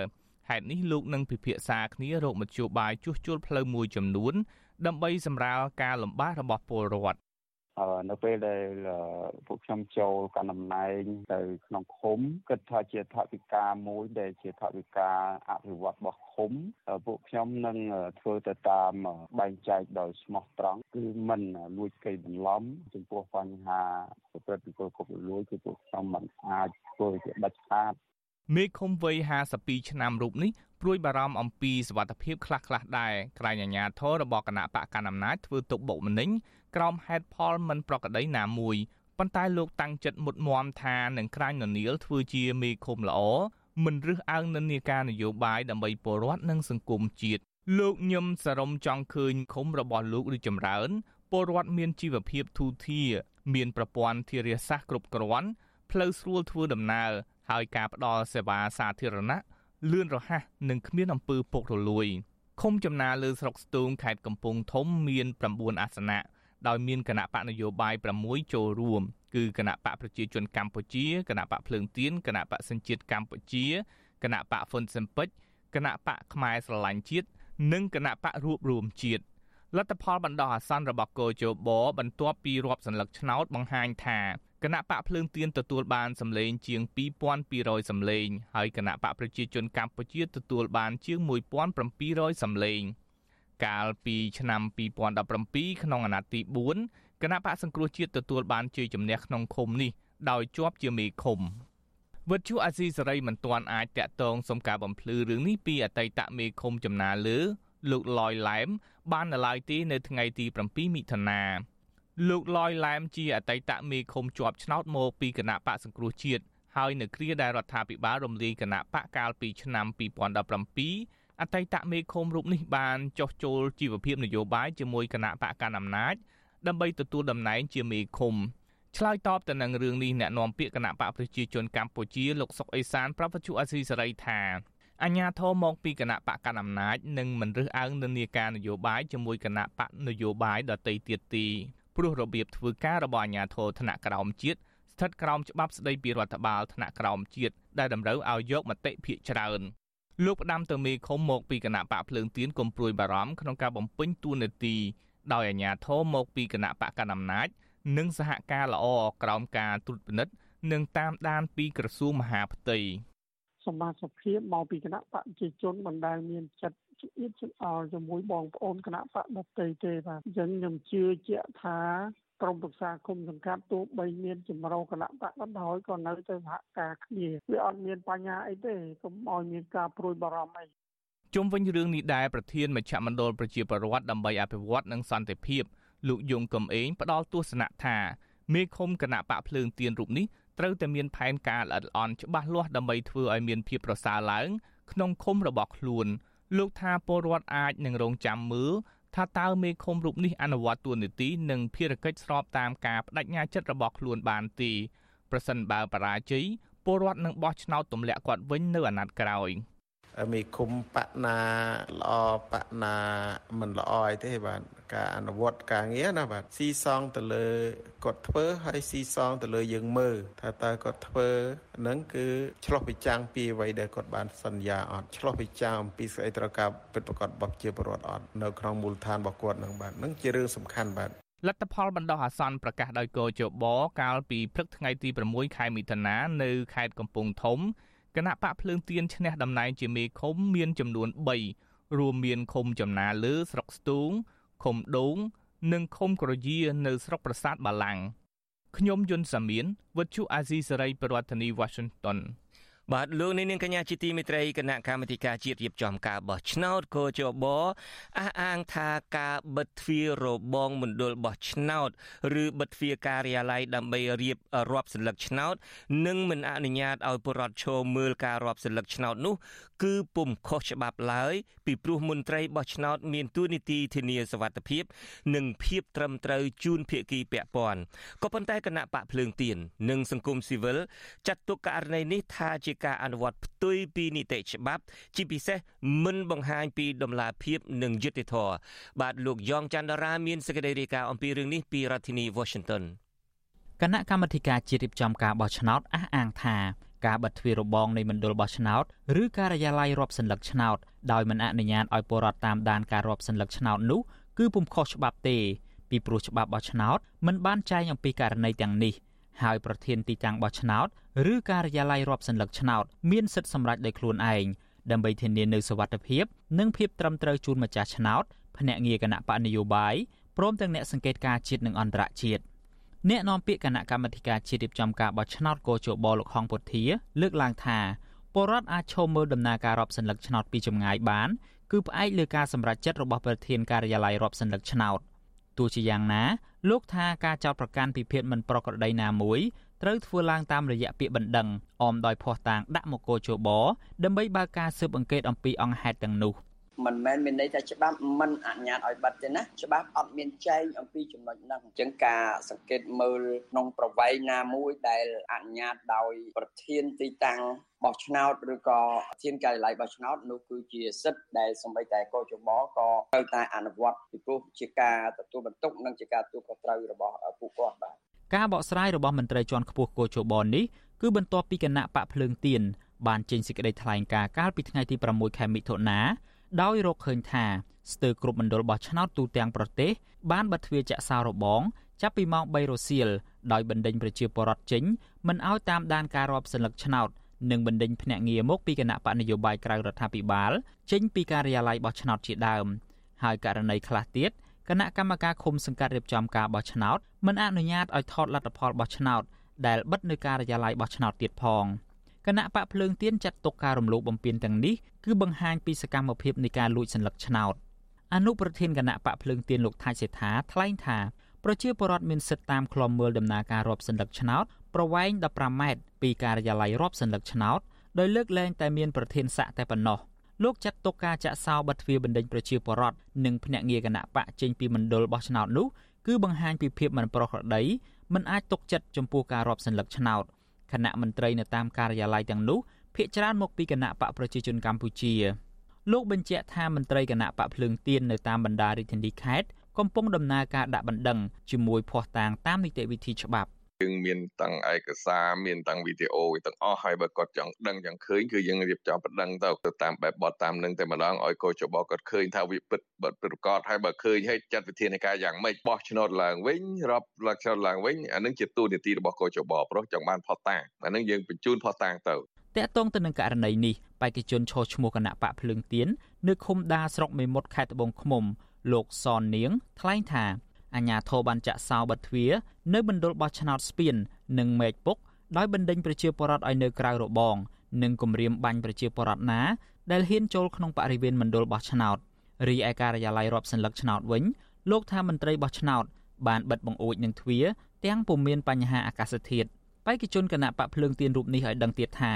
ហេតុនេះលោកនឹងពិភាក្សាគ្នារកមធ្យោបាយជួសជុលផ្លូវមួយចំនួនដើម្បីសម្រាលការលំបាករបស់ពលរដ្ឋ នៅពេលដែលពួកខ្ញុំចូលកាន់តំណែងទៅក្នុងឃុំគិតថាជាថវិកាមួយដែលជាថវិកាអភិវឌ្ឍរបស់ឃុំពួកខ្ញុំនឹងធ្វើទៅតាមបែងចែកដោយស្មោះត្រង់គឺមិនលួចកេរបន្លំចំពោះបញ្ហាប្រព្រឹត្តអំពើពុករលួយគឺពួកខ្ញុំមិនអាចធ្វើជាដាច់ខាត មេឃុំវ័យ52ឆ្នាំរូបនេះព្រួយបារម្ភអំពីសវត្ថភាពខ្លះៗដែរក្រែងអាញាធររបស់គណៈបកកណ្ដាលអំណាចធ្វើទុកបុកម្នេញក្រោមហេតុផលមិនប្រក្រតីណាមួយប៉ុន្តែលោកតាំងចិត្តមុតមមថានឹងក្រាញននៀលធ្វើជាមេឃុំល្អមិនរឹសអើងនិន្នាការនយោបាយដើម្បីពលរដ្ឋនិងសង្គមជាតិលោកញឹមសរំចង់ឃើញឃុំរបស់លោករីចម្រើនពលរដ្ឋមានជីវភាពធូរធារមានប្រព័ន្ធធារាសាស្ត្រគ្រប់គ្រាន់ផ្លូវស្រួលធ្វើដំណើរ ហើយការផ្ដល់សេវាសាធារណៈលឿនរហ័សនិងគ្មានអំពើពុករលួយឃុំចំណាលើស្រុកស្ទូងខេត្តកំពង់ធំមាន9អាសនៈដោយមានគណៈបកនយោបាយ6ចូលរួមគឺគណៈបកប្រជាជនកម្ពុជាគណៈបកភ្លើងទៀនគណៈបកសញ្ជាតិកម្ពុជាគណៈបកហ្វុនស៊ិមពេចគណៈបកខ្មែរស្រឡាញ់ជាតិនិងគណៈបករួបរวมជាតិលទ្ធផលបណ្ដោះអាសន្នរបស់កោជបបន្ទាប់ពីរាប់សន្លឹកឆ្នោតបង្ហាញថា គណៈបកភ្លើងទៀនទទួលបានសម្លេងជាង2200សម្លេងហើយគណៈបកប្រជាជនកម្ពុជាទទួលបានជាង1700សម្លេងកាលពីឆ្នាំ2017ក្នុងអាណត្តិទី4គណៈបកសង្គ្រោះជាតិទទួលបានជ័យជំនះក្នុងឃុំនេះដោយជាប់ជាមេឃុំវិទ្យុអាស៊ីសេរីមិនទាន់អាចតាក់ទងសុំការបំភ្លឺរឿងនេះពីអតីតមេឃុំចំណាលើលោកលយឡែមបាននៅឡើយទេនៅថ្ងៃទី7មិថុនា លោកលយឡែមជាអតីតមេឃុំជាប់ឆ្នោតមកពីគណៈបកសង្គ្រោះជាតិហើយនៅគ្រាដែលរដ្ឋាភិបាលរំលាយគណៈបកកាលពីឆ្នាំ2017អតីតមេឃុំរូបនេះបានចុះចូលជីវភាពនយោបាយជាមួយគណៈបកកណ្ដាលអំណាចដើម្បីទទួលតំណែងជាមេឃុំឆ្លើយតបទៅនឹងរឿងនេះអ្នកនាំពាក្យគណៈបកប្រជាជនកម្ពុជាលោកសុកអេសានប្រាប់វិទ្យុអាស៊ីសេរីថាអញ្ញាធមមកពីគណៈបកកណ្ដាលអំណាចនិងមិនរើសអើងនិន្នាការនយោបាយជាមួយគណៈបកនយោបាយដទៃទៀតទី ព្រោះរបៀបធ្វើការរបស់អាជ្ញាធរថ្នាក់ក្រោមជាតិស្ថិតក្រោមច្បាប់ស្តីពីរដ្ឋបាលថ្នាក់ក្រោមជាតិដែលតម្រូវឲ្យយកមតិភាគច្រើនលោកផ្ដាំទៅមេឃុំមកពីគណៈបកភ្លើងទៀនគុំព្រួយបារម្ភក្នុងការបំពេញតួនាទីដោយអាជ្ញាធរមកពីគណៈបកកណ្ដាលអំណាច និងសហការល្អក្រោមការត្រួតពិនិត្យនិងតាមដានពីក្រសួងមហាផ្ទៃសមាជិកភាពមកពីគណៈបកប្រជាជនបណ្ដាលមានចិត្ត ជៀតជិតអល់ជាមួយបងប្អូនគណៈបកដទៃទេបាទអញ្ចឹងខ្ញុំជឿជាក់ថាក្រុមប្រឹក្សាគុំសង្កាត់ទោះបីមានចម្រោគណៈបកក៏ដោយក៏នៅតែសហការគ្នាវាអត់មានបញ្ហាអីទេកុំឲ្យមានការព្រួយបារម្ភអីជុំវិញរឿងនេះដែរប្រធានមជ្ឈមណ្ឌលប្រជាពលរដ្ឋដើម្បីអភិវឌ្ឍនិងសន្តិភាពលោកយងកំឯងផ្ដល់ទស្សនៈថាមេឃុំគណៈបកភ្លើងទៀនរូបនេះត្រូវតែមានផែនការល្អិតល្អន់ច្បាស់លាស់ដើម្បីធ្វើឲ្យមានភាពប្រសើរឡើងក្នុងឃុំរបស់ខ្លួន លោកថាពលរដ្ឋអាចនឹងរងចាំមើលថាតើមេឃុំរូបនេះអនុវត្តទួនាទីនិងភារកិច្ចស្របតាមការបដិញ្ញាចិត្តរបស់ខ្លួនបានទេប្រសិនបើបរាជ័យពលរដ្ឋនឹងបោះឆ្នោតទម្លាក់គាត់វិញនៅអាណត្តិក្រោយ។ មេឃុំបណាល្អបណាមិនល្អអីទេបាទការអនុវត្តការងារណាបាទស៊ីសងទៅលើគាត់ធ្វើហើយស៊ីសងទៅលើយើងមើលថាតើគាត់ធ្វើហ្នឹងគឺឆ្លោះវិចាំងពីអ្វីដែលគាត់បានសន្យាអត់ឆ្លោះវិចាំងអំពីស្អីត្រូវការពិតប្រាកដរបស់ជាពលរដ្ឋអត់នៅក្នុងមូលដ្ឋានរបស់គាត់ហ្នឹងបាទហ្នឹងជារឿងសំខាន់បាទលទ្ធផលបណ្ដោះអាសន្នប្រកាសដោយកោជបកាលពីព្រឹកថ្ងៃទី6ខែមិថុនានៅខេត្តកំពង់ធំ គណៈបកភ្លើងទៀនឈ្នះតំណែងជាមេឃុំមានចំនួន3រួមមានឃុំចំណាលើស្រុកស្ទូងឃុំដូង និងឃុំក្រយានៅស្រុកប្រាសាទបាឡាំងខ្ញុំយុនសាមៀនវិទ្យុអាស៊ីសេរីប្រធានាធិបតី Washington បាទលោកនាងកញ្ញាជាទីមេត្រីគណៈកម្មាធិការជាតិរៀបចំការបោះឆ្នោតកោជបអះអាងថាការបិទទ្វាររបងមណ្ឌលបោះឆ្នោតឬបិទទ្វារការិយាល័យដើម្បីរៀបរាប់សន្លឹកឆ្នោត និងមិនអនុញ្ញាតឲ្យពលរដ្ឋឈរមើលការរាប់សន្លឹកឆ្នោតនោះ គឺពុំខុសច្បាប់ឡើយពីព្រោះមន្ត្រីបោះឆ្នោតមានទួនាទីធានាសវត្ថិភាព និងភាពត្រឹមត្រូវជូនភាគីពាក់ព័ន្ធក៏ប៉ុន្តែគណៈបកភ្លើងទៀននិងសង្គមស៊ីវិលចាត់ទុកករណីនេះថាជាការអនុវត្តផ្ទុយពីនីតិច្បាប់ ជាពិសេសមិនបង្ហាញពីដំណាភាពនិងយុត្តិធម៌បាទលោកយ៉ងច័ន្ទរាមានសេចក្តីរាយការណ៍អំពីរឿងនេះពីរដ្ឋធានី Washington គណៈកម្មាធិការជាតិរៀបចំការបោះឆ្នោតអះអាងថា ការបិទទ្វាររបងនៃមណ្ឌលបោះឆ្នោតឬការិយាល័យរាប់សន្លឹកឆ្នោតដោយមិនអនុញ្ញាតឲ្យពលរដ្ឋតាមដានការរាប់សន្លឹកឆ្នោតនោះគឺពុំខុសច្បាប់ទេពីព្រោះច្បាប់បោះឆ្នោតមិនបានចែងអំពីករណីទាំងនេះហើយប្រធានទីតាំងបោះឆ្នោតឬការិយាល័យរាប់សន្លឹកឆ្នោតមានសិទ្ធិសម្រេចដោយខ្លួនឯងដើម្បីធានានូវសុវត្ថិភាព និងភាពត្រឹមត្រូវជូនម្ចាស់ឆ្នោតភ្នាក់ងារគណៈបកនយោបាយព្រមទាំងអ្នកសង្កេតការជាតិនិងអន្តរជាតិ អ្នកនាំពាក្យគណៈកម្មាធិការជាតិរៀបចំការបោះឆ្នោតកោជបលោកហងពុធាលើកឡើងថាពលរដ្ឋអាចឈមមើលដំណើរការរាប់សន្លឹកឆ្នោតពីចម្ងាយបានគឺផ្អែកលើការសម្រេចចិត្តរបស់ប្រធានការិយាល័យរាប់សន្លឹកឆ្នោតទោះជាយ៉ាងណាលោកថាការចោទប្រកាន់ពីភាពមិនប្រក្រតីណាមួយត្រូវធ្វើឡើងតាមរយៈពាក្យបណ្ដឹងអមដោយភ័ស្តុតាងដាក់មកកោជបដើម្បីបើកការស៊ើបអង្កេតអំពីអង្គហេតុទាំងនោះ មិនមែនមានន័យថាច្បាប់មិនអនុញ្ញាតឲ្យបិទទេណាច្បាប់អត់មានចែងអំពីចំណុចហ្នឹងអញ្ចឹងការសង្កេតមើលក្នុងប្រវែងណាមួយដែលអនុញ្ញាតដោយប្រធានទីតាំងបោះឆ្នោតឬក៏ធានការិយាល័យបោះឆ្នោតនោះគឺជាសិទ្ធិដែលសម្បីតែកោជបក៏ត្រូវតែអនុវត្តពីព្រោះជាការទទួលបន្ទុកនិងជាការទទួលខុសត្រូវរបស់ពួកគាត់បាទការបកស្រាយរបស់មន្ត្រីជាន់ខ្ពស់កោជបនេះគឺបន្ទាប់ពីគណៈបកភ្លើងទៀនបានចេញសេចក្តីថ្លែងការណ៍កាលពីថ្ងៃទី6ខែមិថុនា ដោយរកឃើញថាស្ទើរគ្រប់មណ្ឌលបោះឆ្នោតទូទាំងប្រទេសបានបិទទ្វារចាក់សោរបងចាប់ពីម៉ោង3រសៀលដោយបណ្ដេញប្រជាពលរដ្ឋចេញមិនឲ្យតាមដានការរាប់សន្លឹកឆ្នោតនិងបណ្ដេញភ្នាក់ងារមកពីគណៈបកនយោបាយក្រៅរដ្ឋាភិបាលចេញពីការិយាល័យបោះឆ្នោតជាដើមហើយករណីខ្លះទៀតគណៈកម្មការឃុំសង្កាត់រៀបចំការបោះឆ្នោតមិនអនុញ្ញាតឲ្យថតលទ្ធផលបោះឆ្នោតដែលបិទនៅការិយាល័យបោះឆ្នោតទៀតផង គណៈបកភ្លើងទៀនចាត់ទុកការរំលោភបំពានទាំងនេះគឺបង្ហាញពីសកម្មភាពនៃការលួចសន្លឹកឆ្នោតអនុប្រធានគណៈបកភ្លើងទៀនលោកថៃសេដ្ឋាថ្លែងថាប្រជាពលរដ្ឋមានសិទ្ធិតាមឃ្លាំមើលដំណើរការរាប់សន្លឹកឆ្នោតប្រវែង15ម៉ែត្រពីការិយាល័យរាប់សន្លឹកឆ្នោតដោយលើកលែងតែមានប្រធានស័កតែប៉ុណ្ណោះលោកចាត់ទុកការចាក់សោបិទទ្វារបណ្ដេញប្រជាពលរដ្ឋនិងភ្នាក់ងារគណៈបកចេញពីមណ្ឌលបោះឆ្នោតនោះគឺបង្ហាញពីភាពមិនប្រក្រតីមិនអាចទុកចិត្តចំពោះការរាប់សន្លឹកឆ្នោត គណៈមន្ត្រីនៅតាមការិយាល័យទាំងនោះភាគច្រើនមកពីគណៈបកប្រជាជនកម្ពុជាលោកបញ្ជាក់ថាមន្ត្រីគណៈបកភ្លើងទៀននៅតាមបណ្ដារាជធានីខេត្តកំពុងដំណើរការដាក់បណ្ដឹងជាមួយភ័ស្តុតាងតាមនីតិវិធីច្បាប់ យើងមានទាំងឯកសារមានទាំងវីដេអូទាំងអស់ហើយបើគាត់ចង់ដឹងចង់ឃើញគឺយើងរៀបចំបណ្ដឹងទៅទៅតាមបែបបទតាមនឹងតែម្ដងឲ្យកោចបគាត់ឃើញថាវាពិតពិតប្រកបហើយបើឃើញហើយចាត់វិធានការយ៉ាងម៉េចបោះឆ្នោតឡើងវិញរាប់ឡើងឆ្នោតឡើងវិញអានឹងជាទូនីតិរបស់កោចបព្រោះចង់បានផុសតាងអានឹងយើងបញ្ជូនផុសតាងទៅតកតងទៅនឹងករណីនេះបេក្ខជនឈរឈ្មោះគណៈបកភ្លើងទៀននៅឃុំដាស្រុកមេមត់ខេត្តត្បូងឃ្មុំលោកសននាងថ្លែងថា អាញាធរបានចាក់សោបិទទ្វារនៅមណ្ឌលបោះឆ្នោតស្ពាន និងមេឃពុកដោយបណ្ដេញប្រជាពលរដ្ឋឲ្យនៅក្រៅរបង និងគម្រាមបាញ់ប្រជាពលរដ្ឋណាដែលហ៊ានចូលក្នុងបរិវេណមណ្ឌលបោះឆ្នោតរីឯការិយាល័យរាប់សន្លឹកឆ្នោតវិញលោកថាមន្ត្រីបោះឆ្នោតបានបិទបង្អួចនឹងទ្វារទាំងពុំមានបញ្ហាអាកាសធាតុបេក្ខជនគណៈបកភ្លើងទៀនរូបនេះឲ្យដឹងទៀតថា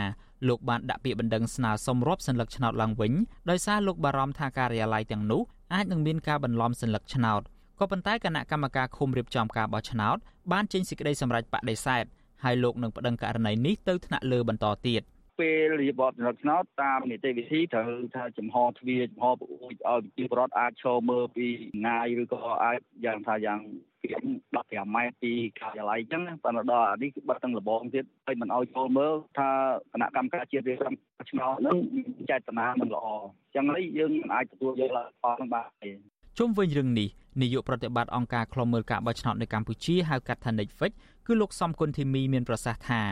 លោកបានដាក់ពាក្យបណ្ដឹងស្នើសុំរាប់សន្លឹកឆ្នោតឡើងវិញដោយសារលោកបារម្ភថាការិយាល័យទាំងនោះអាចនឹងមានការបន្លំសន្លឹកឆ្នោត ក៏ប៉ុន្តែគណៈកម្មការឃុំរៀបចំការបោះឆ្នោតបានចេញសេចក្តីសម្រេចបដិសេធហើយលោកនឹងប្តឹងករណីនេះទៅថ្នាក់លើបន្តទៀតពេលរៀបបទសម្រាប់ឆ្នោតតាមនីតិវិធីត្រូវថាចំហទ្វារចំហពអួយឲ្យប្រជាពលរដ្ឋអាចឈរមើលពីងាយឬក៏អាចយ៉ាងថាយ៉ាងពី15ម៉ែត្រពីការិយាល័យអញ្ចឹងប៉ុន្តែដល់អានេះគឺបិទទាំងលបងទៀតហើយមិនឲ្យចូលមើលថាគណៈកម្មការជាតិរៀបចំឆ្នោតនឹងចេតនាមិនល្អអញ្ចឹងហើយយើងមិនអាចទទួលយកលទ្ធផលនឹងបានទេ ជុំវិញរឿងនេះនាយកប្រតិបត្តិអង្គការឃ្លាំមើលការបោះឆ្នោតនៅកម្ពុជាហៅកាត់ថា Netflix គឺលោកសំគុណធីមីមានប្រសាសន៍ថា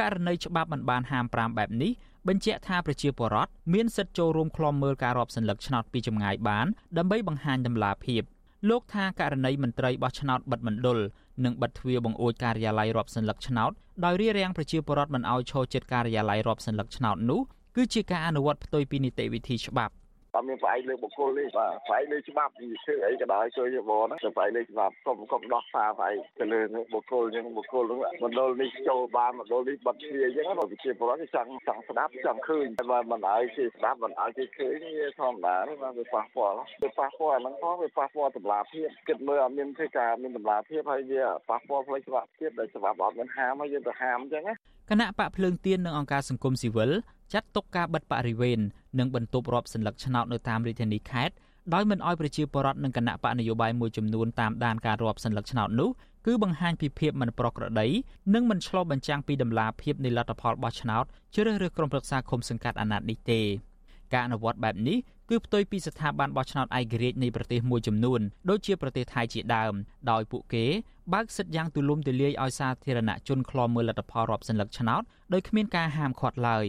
ករណីច្បាប់មិនបានហាម5បែបនេះបញ្ជាក់ថាប្រជាពលរដ្ឋមានសិទ្ធិចូលរួមឃ្លាំមើលការរាប់សន្លឹកឆ្នោតពីចម្ងាយបានដើម្បីបង្ហាញដំណាភាពលោកថាករណីមន្ត្រីបោះឆ្នោតបិទមណ្ឌលនិងបិទទ្វារបង្អួចការិយាល័យរាប់សន្លឹកឆ្នោតដោយរារាំងប្រជាពលរដ្ឋមិនឲ្យឈរជិតការិយាល័យរាប់សន្លឹកឆ្នោតនោះគឺជាការអនុវត្តផ្ទុយពីនីតិវិធីច្បាប់ អត់មានផ្អែកលើបុគ្គលទេបាទផ្អែកលើច្បាប់និយាយអីក៏ដោយជួយយោបល់ណាទៅផ្អែកលើច្បាប់កុំកុំដោះសារផ្អែកទៅលើបុគ្គលអញ្ចឹងបុគ្គលនោះមណ្ឌលនេះចូលបានមណ្ឌលនេះបិទទ្វារអញ្ចឹងដល់វិជាពលរដ្ឋគេចង់ចង់ស្ដាប់ចង់ឃើញតែបើមិនឲ្យគេស្ដាប់មិនឲ្យគេឃើញវាធម្មតាទេបាទវាប៉ះពាល់វាប៉ះពាល់អាហ្នឹងផងវាប៉ះពាល់តម្លាភាពគិតមើលអត់មានធ្វើការមានតម្លាភាពហើយវាប៉ះពាល់ផ្លូវច្បាប់ទៀតដែលច្បាប់អត់មានហាមហើយយើងទៅហាមអញ្ចឹងណា គណៈបកភ្លើងទៀននិងអង្គការសង្គមស៊ីវិលចាត់ទុកការបិទបរិវេណនិងបន្ទប់រាប់សន្លឹកឆ្នោតនៅតាមរាជធានីខេត្តដោយមិនអោយប្រជាពលរដ្ឋនិងគណៈបកនយោបាយមួយចំនួនតាមដានការរាប់សន្លឹកឆ្នោតនោះគឺបង្ហាញពីភាពមិនប្រក្រតីនិងមិនឆ្លុះបញ្ចាំងពីដំណាភាពនៃលទ្ធផលបោះឆ្នោតជ្រើសរើសក្រុមប្រឹក្សាឃុំសង្កាត់អាណត្តិនេះទេការអនុវត្តបែបនេះ គឺផ្ទុយពីស្ថាប័នបោះឆ្នោតឯករាជ្យនៃប្រទេសមួយចំនួនដូចជាប្រទេសថៃជាដើមដោយពួកគេបើកសិទ្ធិយ៉ាងទូលំទូលាយឲ្យសាធារណជនឃ្លាំមើលលទ្ធផលរាប់សន្លឹកឆ្នោតដោយគ្មានការហាមឃាត់ឡើយ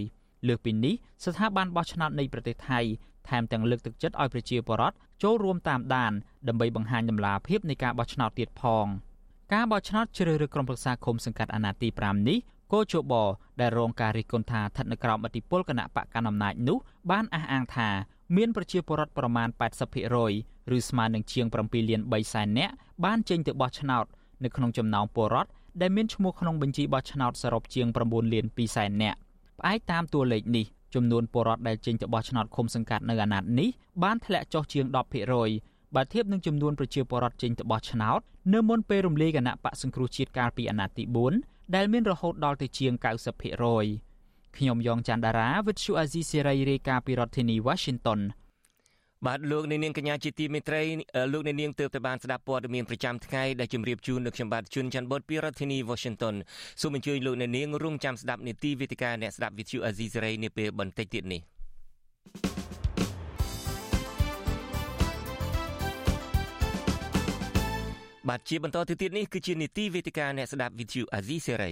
លើសពីនេះស្ថាប័នបោះឆ្នោតនៃប្រទេសថៃថែមទាំងលើកទឹកចិត្តឲ្យប្រជាពលរដ្ឋចូលរួមតាមដានដើម្បីបង្ហាញដំណាភាពនៃការបោះឆ្នោតទៀតផងការបោះឆ្នោតជ្រើសរើសក្រុមប្រឹក្សាឃុំសង្កាត់អាណត្តិទី5នេះកោជបដែលរងការរិះគន់ថាស្ថិតនៅក្រោមអធិបុលគណៈបកកណ្ដាលអំណាចនោះបានអះអាងថា មានប្រជាពលរដ្ឋប្រមាណ80%ឬស្មើនឹងជាង7លាន3សែននាក់បានចេញទៅបោះឆ្នោតនៅក្នុងចំណោមពលរដ្ឋដែលមានឈ្មោះក្នុងបញ្ជីបោះឆ្នោតសរុបជាង9លាន2សែននាក់ផ្អែកតាមតួលេខនេះចំនួនពលរដ្ឋដែលចេញទៅបោះឆ្នោតឃុំសង្កាត់នៅអាណត្តិនេះបានធ្លាក់ចុះជាង10%បើធៀបនឹងចំនួនប្រជាពលរដ្ឋចេញទៅបោះឆ្នោតនៅមុនពេលរំលាយគណៈបកសង្គ្រោះជាតិកាលពីអាណត្តិទី4ដែលមានរហូតដល់ទៅជាង90% ខ្ញុំយ៉ងច័ន្ទដារាវិទ្យុអាស៊ីសេរីរាយការណ៍ពីរដ្ឋធានី Washington បាទលោកនាងកញ្ញាជាទីមេត្រីលោកនាងទើបតែបានស្ដាប់ព័ត៌មានប្រចាំថ្ងៃដែលជម្រាបជូននៅខ្ញុំបាទជួនច័ន្ទបតពីរដ្ឋធានី Washington សូមអញ្ជើញលោកនាងរងចាំស្ដាប់នីតិវេទិកាអ្នកស្ដាប់វិទ្យុអាស៊ីសេរីនាពេលបន្តិចទៀតនេះបាទជាបន្តទៅទៀតនេះគឺជានីតិវេទិកាអ្នកស្ដាប់វិទ្យុអាស៊ីសេរី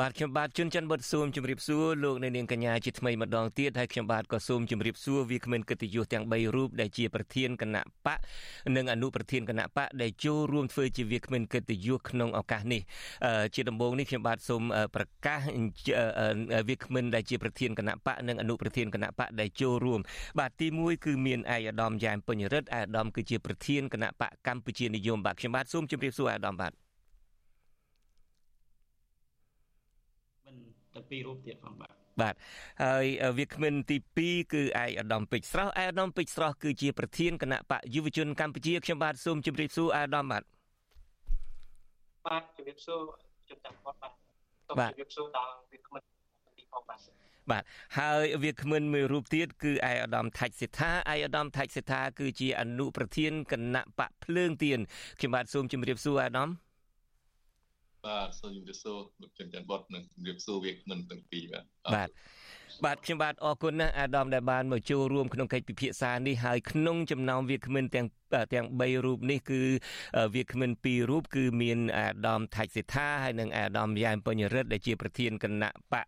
បាទខ្ញុំបាទជួនច័ន្ទបុតស៊ូមជម្រាបសួរលោកអ្នកនាងកញ្ញាជាថ្មីម្ដងទៀតហើយខ្ញុំបាទក៏សូមជម្រាបសួរវាគ្មិនកិត្តិយសទាំង3រូបដែលជាប្រធានគណៈបកនិងអនុប្រធានគណៈបកដែលចូលរួមធ្វើជាវាគ្មិនកិត្តិយសក្នុងឱកាសនេះជាដំបូងនេះខ្ញុំបាទសូមប្រកាសវាគ្មិនដែលជាប្រធានគណៈបកនិងអនុប្រធានគណៈបកដែលចូលរួម បាទទី1គឺមានឯកឧត្តមយ៉ែមពេញរិទ្ធឯកឧត្តមគឺជាប្រធានគណៈបកកម្ពុជានិយមបាទខ្ញុំបាទសូមជម្រាបសួរឯកឧត្តមបាទ ទាំងពីររូបទៀតផងបាទបាទហើយវាគ្មិនទី2គឺឯកឧត្តមពេជ្រស្រស់ឯកឧត្តមពេជ្រស្រស់គឺជាប្រធានគណៈបកយុវជនកម្ពុជាខ្ញុំបាទសូមជម្រាបសួរឯកឧត្តមបាទបាទជម្រាបសួរជំតាំគាត់បាទសូមជម្រាបសួរដល់វាគ្មិនទីផងបាទបាទហើយវាគ្មិនមួយរូបទៀតគឺឯកឧត្តមថាច់សិដ្ឋាឯកឧត្តមថាច់សិដ្ឋាគឺជាអនុប្រធានគណៈបកភ្លើងទៀនខ្ញុំបាទសូមជម្រាបសួរឯកឧត្តម បាទសូមជម្រាបសួរលោកចិនច័ន្ទបុតនិងជម្រាបសួរវាគ្មិនទាំងពីរបាទបាទបាទខ្ញុំបាទអរគុណណាស់អាដាមដែលបានមកចូលរួមក្នុងកិច្ចពិភាក្សានេះហើយក្នុងចំណោមវាគ្មិនទាំងទាំង3រូបនេះគឺវាគ្មិន2រូបគឺមានអាដាមថៃសិដ្ឋាហើយនិងអាដាមយ៉ែមបញ្ញរិទ្ធដែលជាប្រធានគណៈបក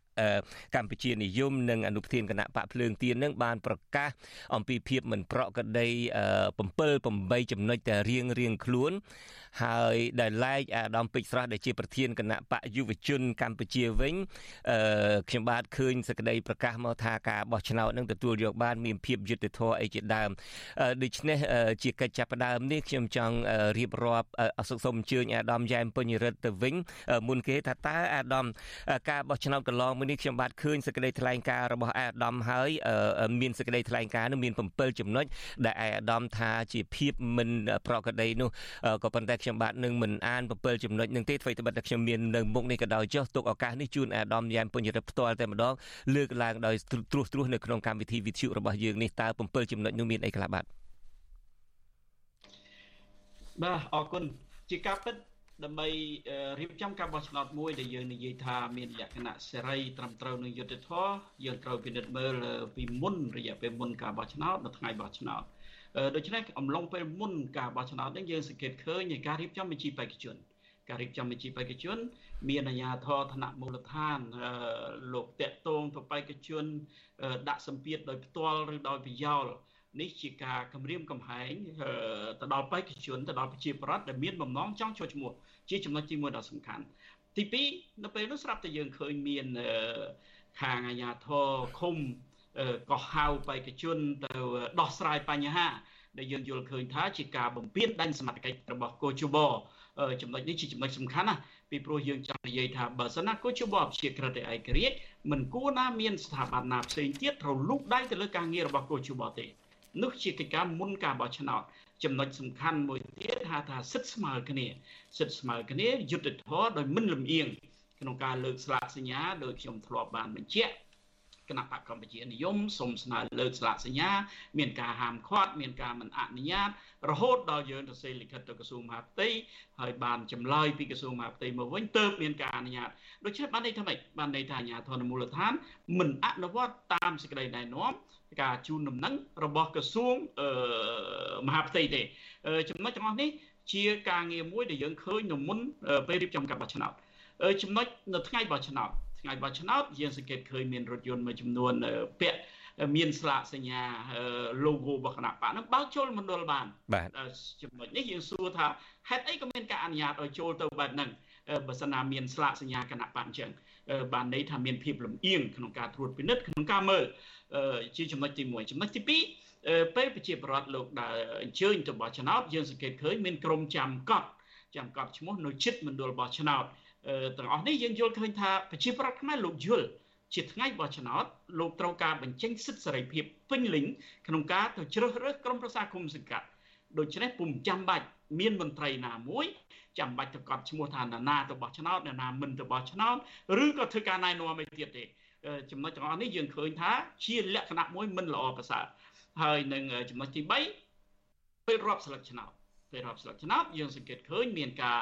កម្ពុជានិយមនិងអនុប្រធានគណៈបកភ្លើងទៀននឹងបានប្រកាសអំពីភាពមិនប្រក្រតី7 8ចំណុចតែរៀងរៀងខ្លួន ហើយដែលឡែកអាដាមពេជ្រស្រស់ដែលជាប្រធានគណៈបកយុវជនកម្ពុជាវិញអឺខ្ញុំបាទឃើញសេចក្តីប្រកាសមកថាការបោះឆ្នោតនឹងទទួលយកបានមានភាពយុត្តិធម៌អីជាដើមដូច្នេះជាកិច្ចចាប់ផ្ដើមនេះខ្ញុំចង់រៀបរាប់អសុខសូមអញ្ជើញអាដាមយ៉ែមពេញរិទ្ធទៅវិញមុនគេថាតើអាដាមការបោះឆ្នោតកន្លងមកនេះខ្ញុំបាទឃើញសេចក្តីថ្លែងការណ៍របស់អាដាមហើយមានសេចក្តីថ្លែងការណ៍នោះមាន7ចំណុចដែលអាដាមថាជាភាពមិនប្រក្រតីនោះក៏ប៉ុន្តែខ្ញុំបាទនឹងមិនអាន7ចំណុចនឹងទេអ្វីត្បិតតែខ្ញុំមាននៅមុខនេះក៏ដោយចុះទុកឱកាសនេះជូនអាដាមយ៉ែមពញ្ញរិទ្ធផ្ទាល់តែម្ដងលើកឡើងដោយត្រួសត្រាសនៅក្នុងកម្មវិធីវិទ្យុរបស់យើងនេះតើ7ចំណុចនោះមានអីខ្លះបាទបាទអរគុណជាការពិត ដើម្បីរៀបចំការបោះឆ្នោតមួយដែលយើងនិយាយថាមានលក្ខណៈសេរីត្រឹមត្រូវនឹងយុត្តិធម៌យើងត្រូវពិនិត្យមើលពីមុនរយៈពេលមុនការបោះឆ្នោតនៅថ្ងៃបោះឆ្នោតដូច្នេះអំឡុងពេលមុនការបោះឆ្នោតនេះយើងសង្កេតឃើញនៃការរៀបចំបញ្ជីបេក្ខជនការរៀបចំបញ្ជីបេក្ខជន មានអាជ្ញាធរឋានៈមូលដ្ឋានលោកតេតងទៅបេក្ខជន ដាក់សម្ពាធដោយផ្ទាល់ឬដោយប្រយោលនេះជាការគម្រាមកំហែងទៅដល់បេក្ខជនទៅដល់ប្រជាប្រដ្ឋដែលមានបំណងចង់ចូលឈ្មោះ ជាចំណុចទី1ដ៏សំខាន់ទី2នៅពេលនោះស្រាប់តែយើងឃើញមានខាងអាជ្ញាធរឃុំក៏ហៅបេក្ខជនទៅដោះស្រាយបញ្ហាដែលយើងយល់ឃើញថាជាការបំពេញដាញ់សមត្ថកិច្ចរបស់កោជបចំណុចនេះជាចំណុចសំខាន់ណាពីព្រោះយើងចង់និយាយថាបើសិនណាកោជបជាក្រិតឯករាជ្យមិនគួរណាមានស្ថាប័នណាផ្សេងទៀតត្រូវលូកដៃទៅលើការងាររបស់កោជបទេនោះជាកិច្ចការមុនការបោះឆ្នោត ចំណុចសំខាន់មួយទៀតហៅថាសិទ្ធិស្មើគ្នាសិទ្ធិស្មើគ្នាយុត្តិធម៌ដោយមិនលំអៀងក្នុងការលើកស្លាកសញ្ញាដោយខ្ញុំធ្លាប់បានបញ្ជាក់គណៈបកកម្ពុជានិយមសូមស្នើលើកស្លាកសញ្ញា មានការហាមឃាត់មានការមិនអនុញ្ញាតរហូតដល់យើងទៅសេលិខិតទៅក្រសួងមហាផ្ទៃហើយបានចម្លើយពីក្រសួងមហាផ្ទៃមកវិញទើបមានការអនុញ្ញាតដូច្នេះបានន័យថាម៉េចបានន័យថាអាជ្ញាធរមូលដ្ឋានមិនអនុវត្តតាមសេចក្តីណែនាំ ការជូនដំណឹងរបស់ក្រសួងមហាផ្ទៃទេចំណុចទាំងអស់នេះជាការងារមួយដែលយើងឃើញនៅមុនពេលរៀបចំការបោះឆ្នោតចំណុចនៅថ្ងៃបោះឆ្នោតថ្ងៃបោះឆ្នោតយើងសង្កេតឃើញមានរថយន្តមួយចំនួនពាក់មានស្លាកសញ្ញា logo របស់គណៈបកនឹងបើកចូលមណ្ឌលបានបាទចំណុចនេះយើងសួរថាហេតុអីក៏មានការអនុញ្ញាតឲ្យចូលទៅបែបហ្នឹងបើសិនណាមានស្លាកសញ្ញាគណៈបកអញ្ចឹងបានន័យថាមានភាពលំអៀងក្នុងការត្រួតពិនិត្យក្នុងការមើល ជាចំណុចទី1ចំណុចទី2ពេលប្រជាប្រដ្ឋលោកដែលអញ្ជើញទៅបោះឆ្នោតយើងសង្កេតឃើញមានក្រុមចាំកត់ចាំកត់ឈ្មោះនៅជិតមណ្ឌលបោះឆ្នោតទាំងអស់នេះយើងយល់ឃើញថាប្រជាប្រដ្ឋខ្មែរលោកយល់ជាថ្ងៃបោះឆ្នោតលោកត្រូវការបញ្ចេញសិទ្ធិសេរីភាពពេញលេញក្នុងការទៅជ្រើសរើសក្រុមប្រឹក្សាគុំសង្កាត់ដូច្នេះពុំចាំបាច់មានមន្ត្រីណាមួយចាំបាច់ទៅកត់ឈ្មោះថាណានាទៅបោះឆ្នោតណាមិនទៅបោះឆ្នោតឬក៏ធ្វើការណែនាំឲ្យទៀតទេ ចំណុចទាំងអស់នេះយើងឃើញថាជាលក្ខណៈមួយមិនល្អប្រសើរហើយនឹងចំណុចទី3ពេលរាប់ស្លឹកឆ្នោតពេលរាប់ស្លឹកឆ្នោតយើងសង្កេតឃើញមានការ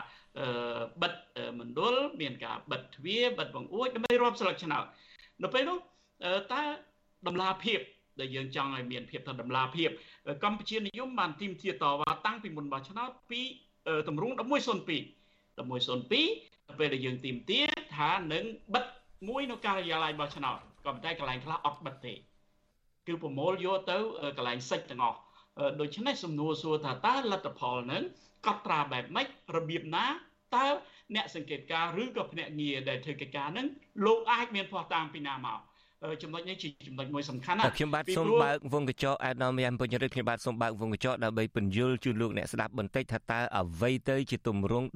បិទមណ្ឌលមានការបិទទ្វារបិទបង្អួចដើម្បីរាប់ស្លឹកឆ្នោតនៅពេលនោះតើដំណាភាពដែលយើងចង់ឲ្យមានភាពថាដំណាភាពកម្ពុជានិយមបានទីមទាតវ៉ាតាំងពីមុនបោះឆ្នោតពីតម្រង1102 1102ពេលដែលយើងទីមទាថានឹងបិទ មួយនៅការិយាល័យបោះឆ្នោតក៏ប៉ុន្តែកន្លែងខ្លះអត់បិទទេគឺប្រមូលយកទៅកន្លែងសិចទាំងអស់ដូច្នេះសំណួរសួរថាតើលទ្ធផលនឹងកត់ត្រាបែបម៉េចរបៀបណាតើអ្នកសង្កេតការឬក៏ភ្នាក់ងារដែលធ្វើកិច្ចការនឹងលោកអាចមានភ័ស្តុតាងពីណាមក ចំណុចនេះជាចំណុចមួយសំខាន់ណាស់ខ្ញុំបាទសូមបើកវងកញ្ចក់អាដាមយ៉ាំបញ្ញរិទ្ធខ្ញុំបាទសូមបើកវងកញ្ចក់ដើម្បីពន្យល់ជូនលោកអ្នកស្ដាប់បន្តិចថាតើអ្វីទៅជាទម្រង់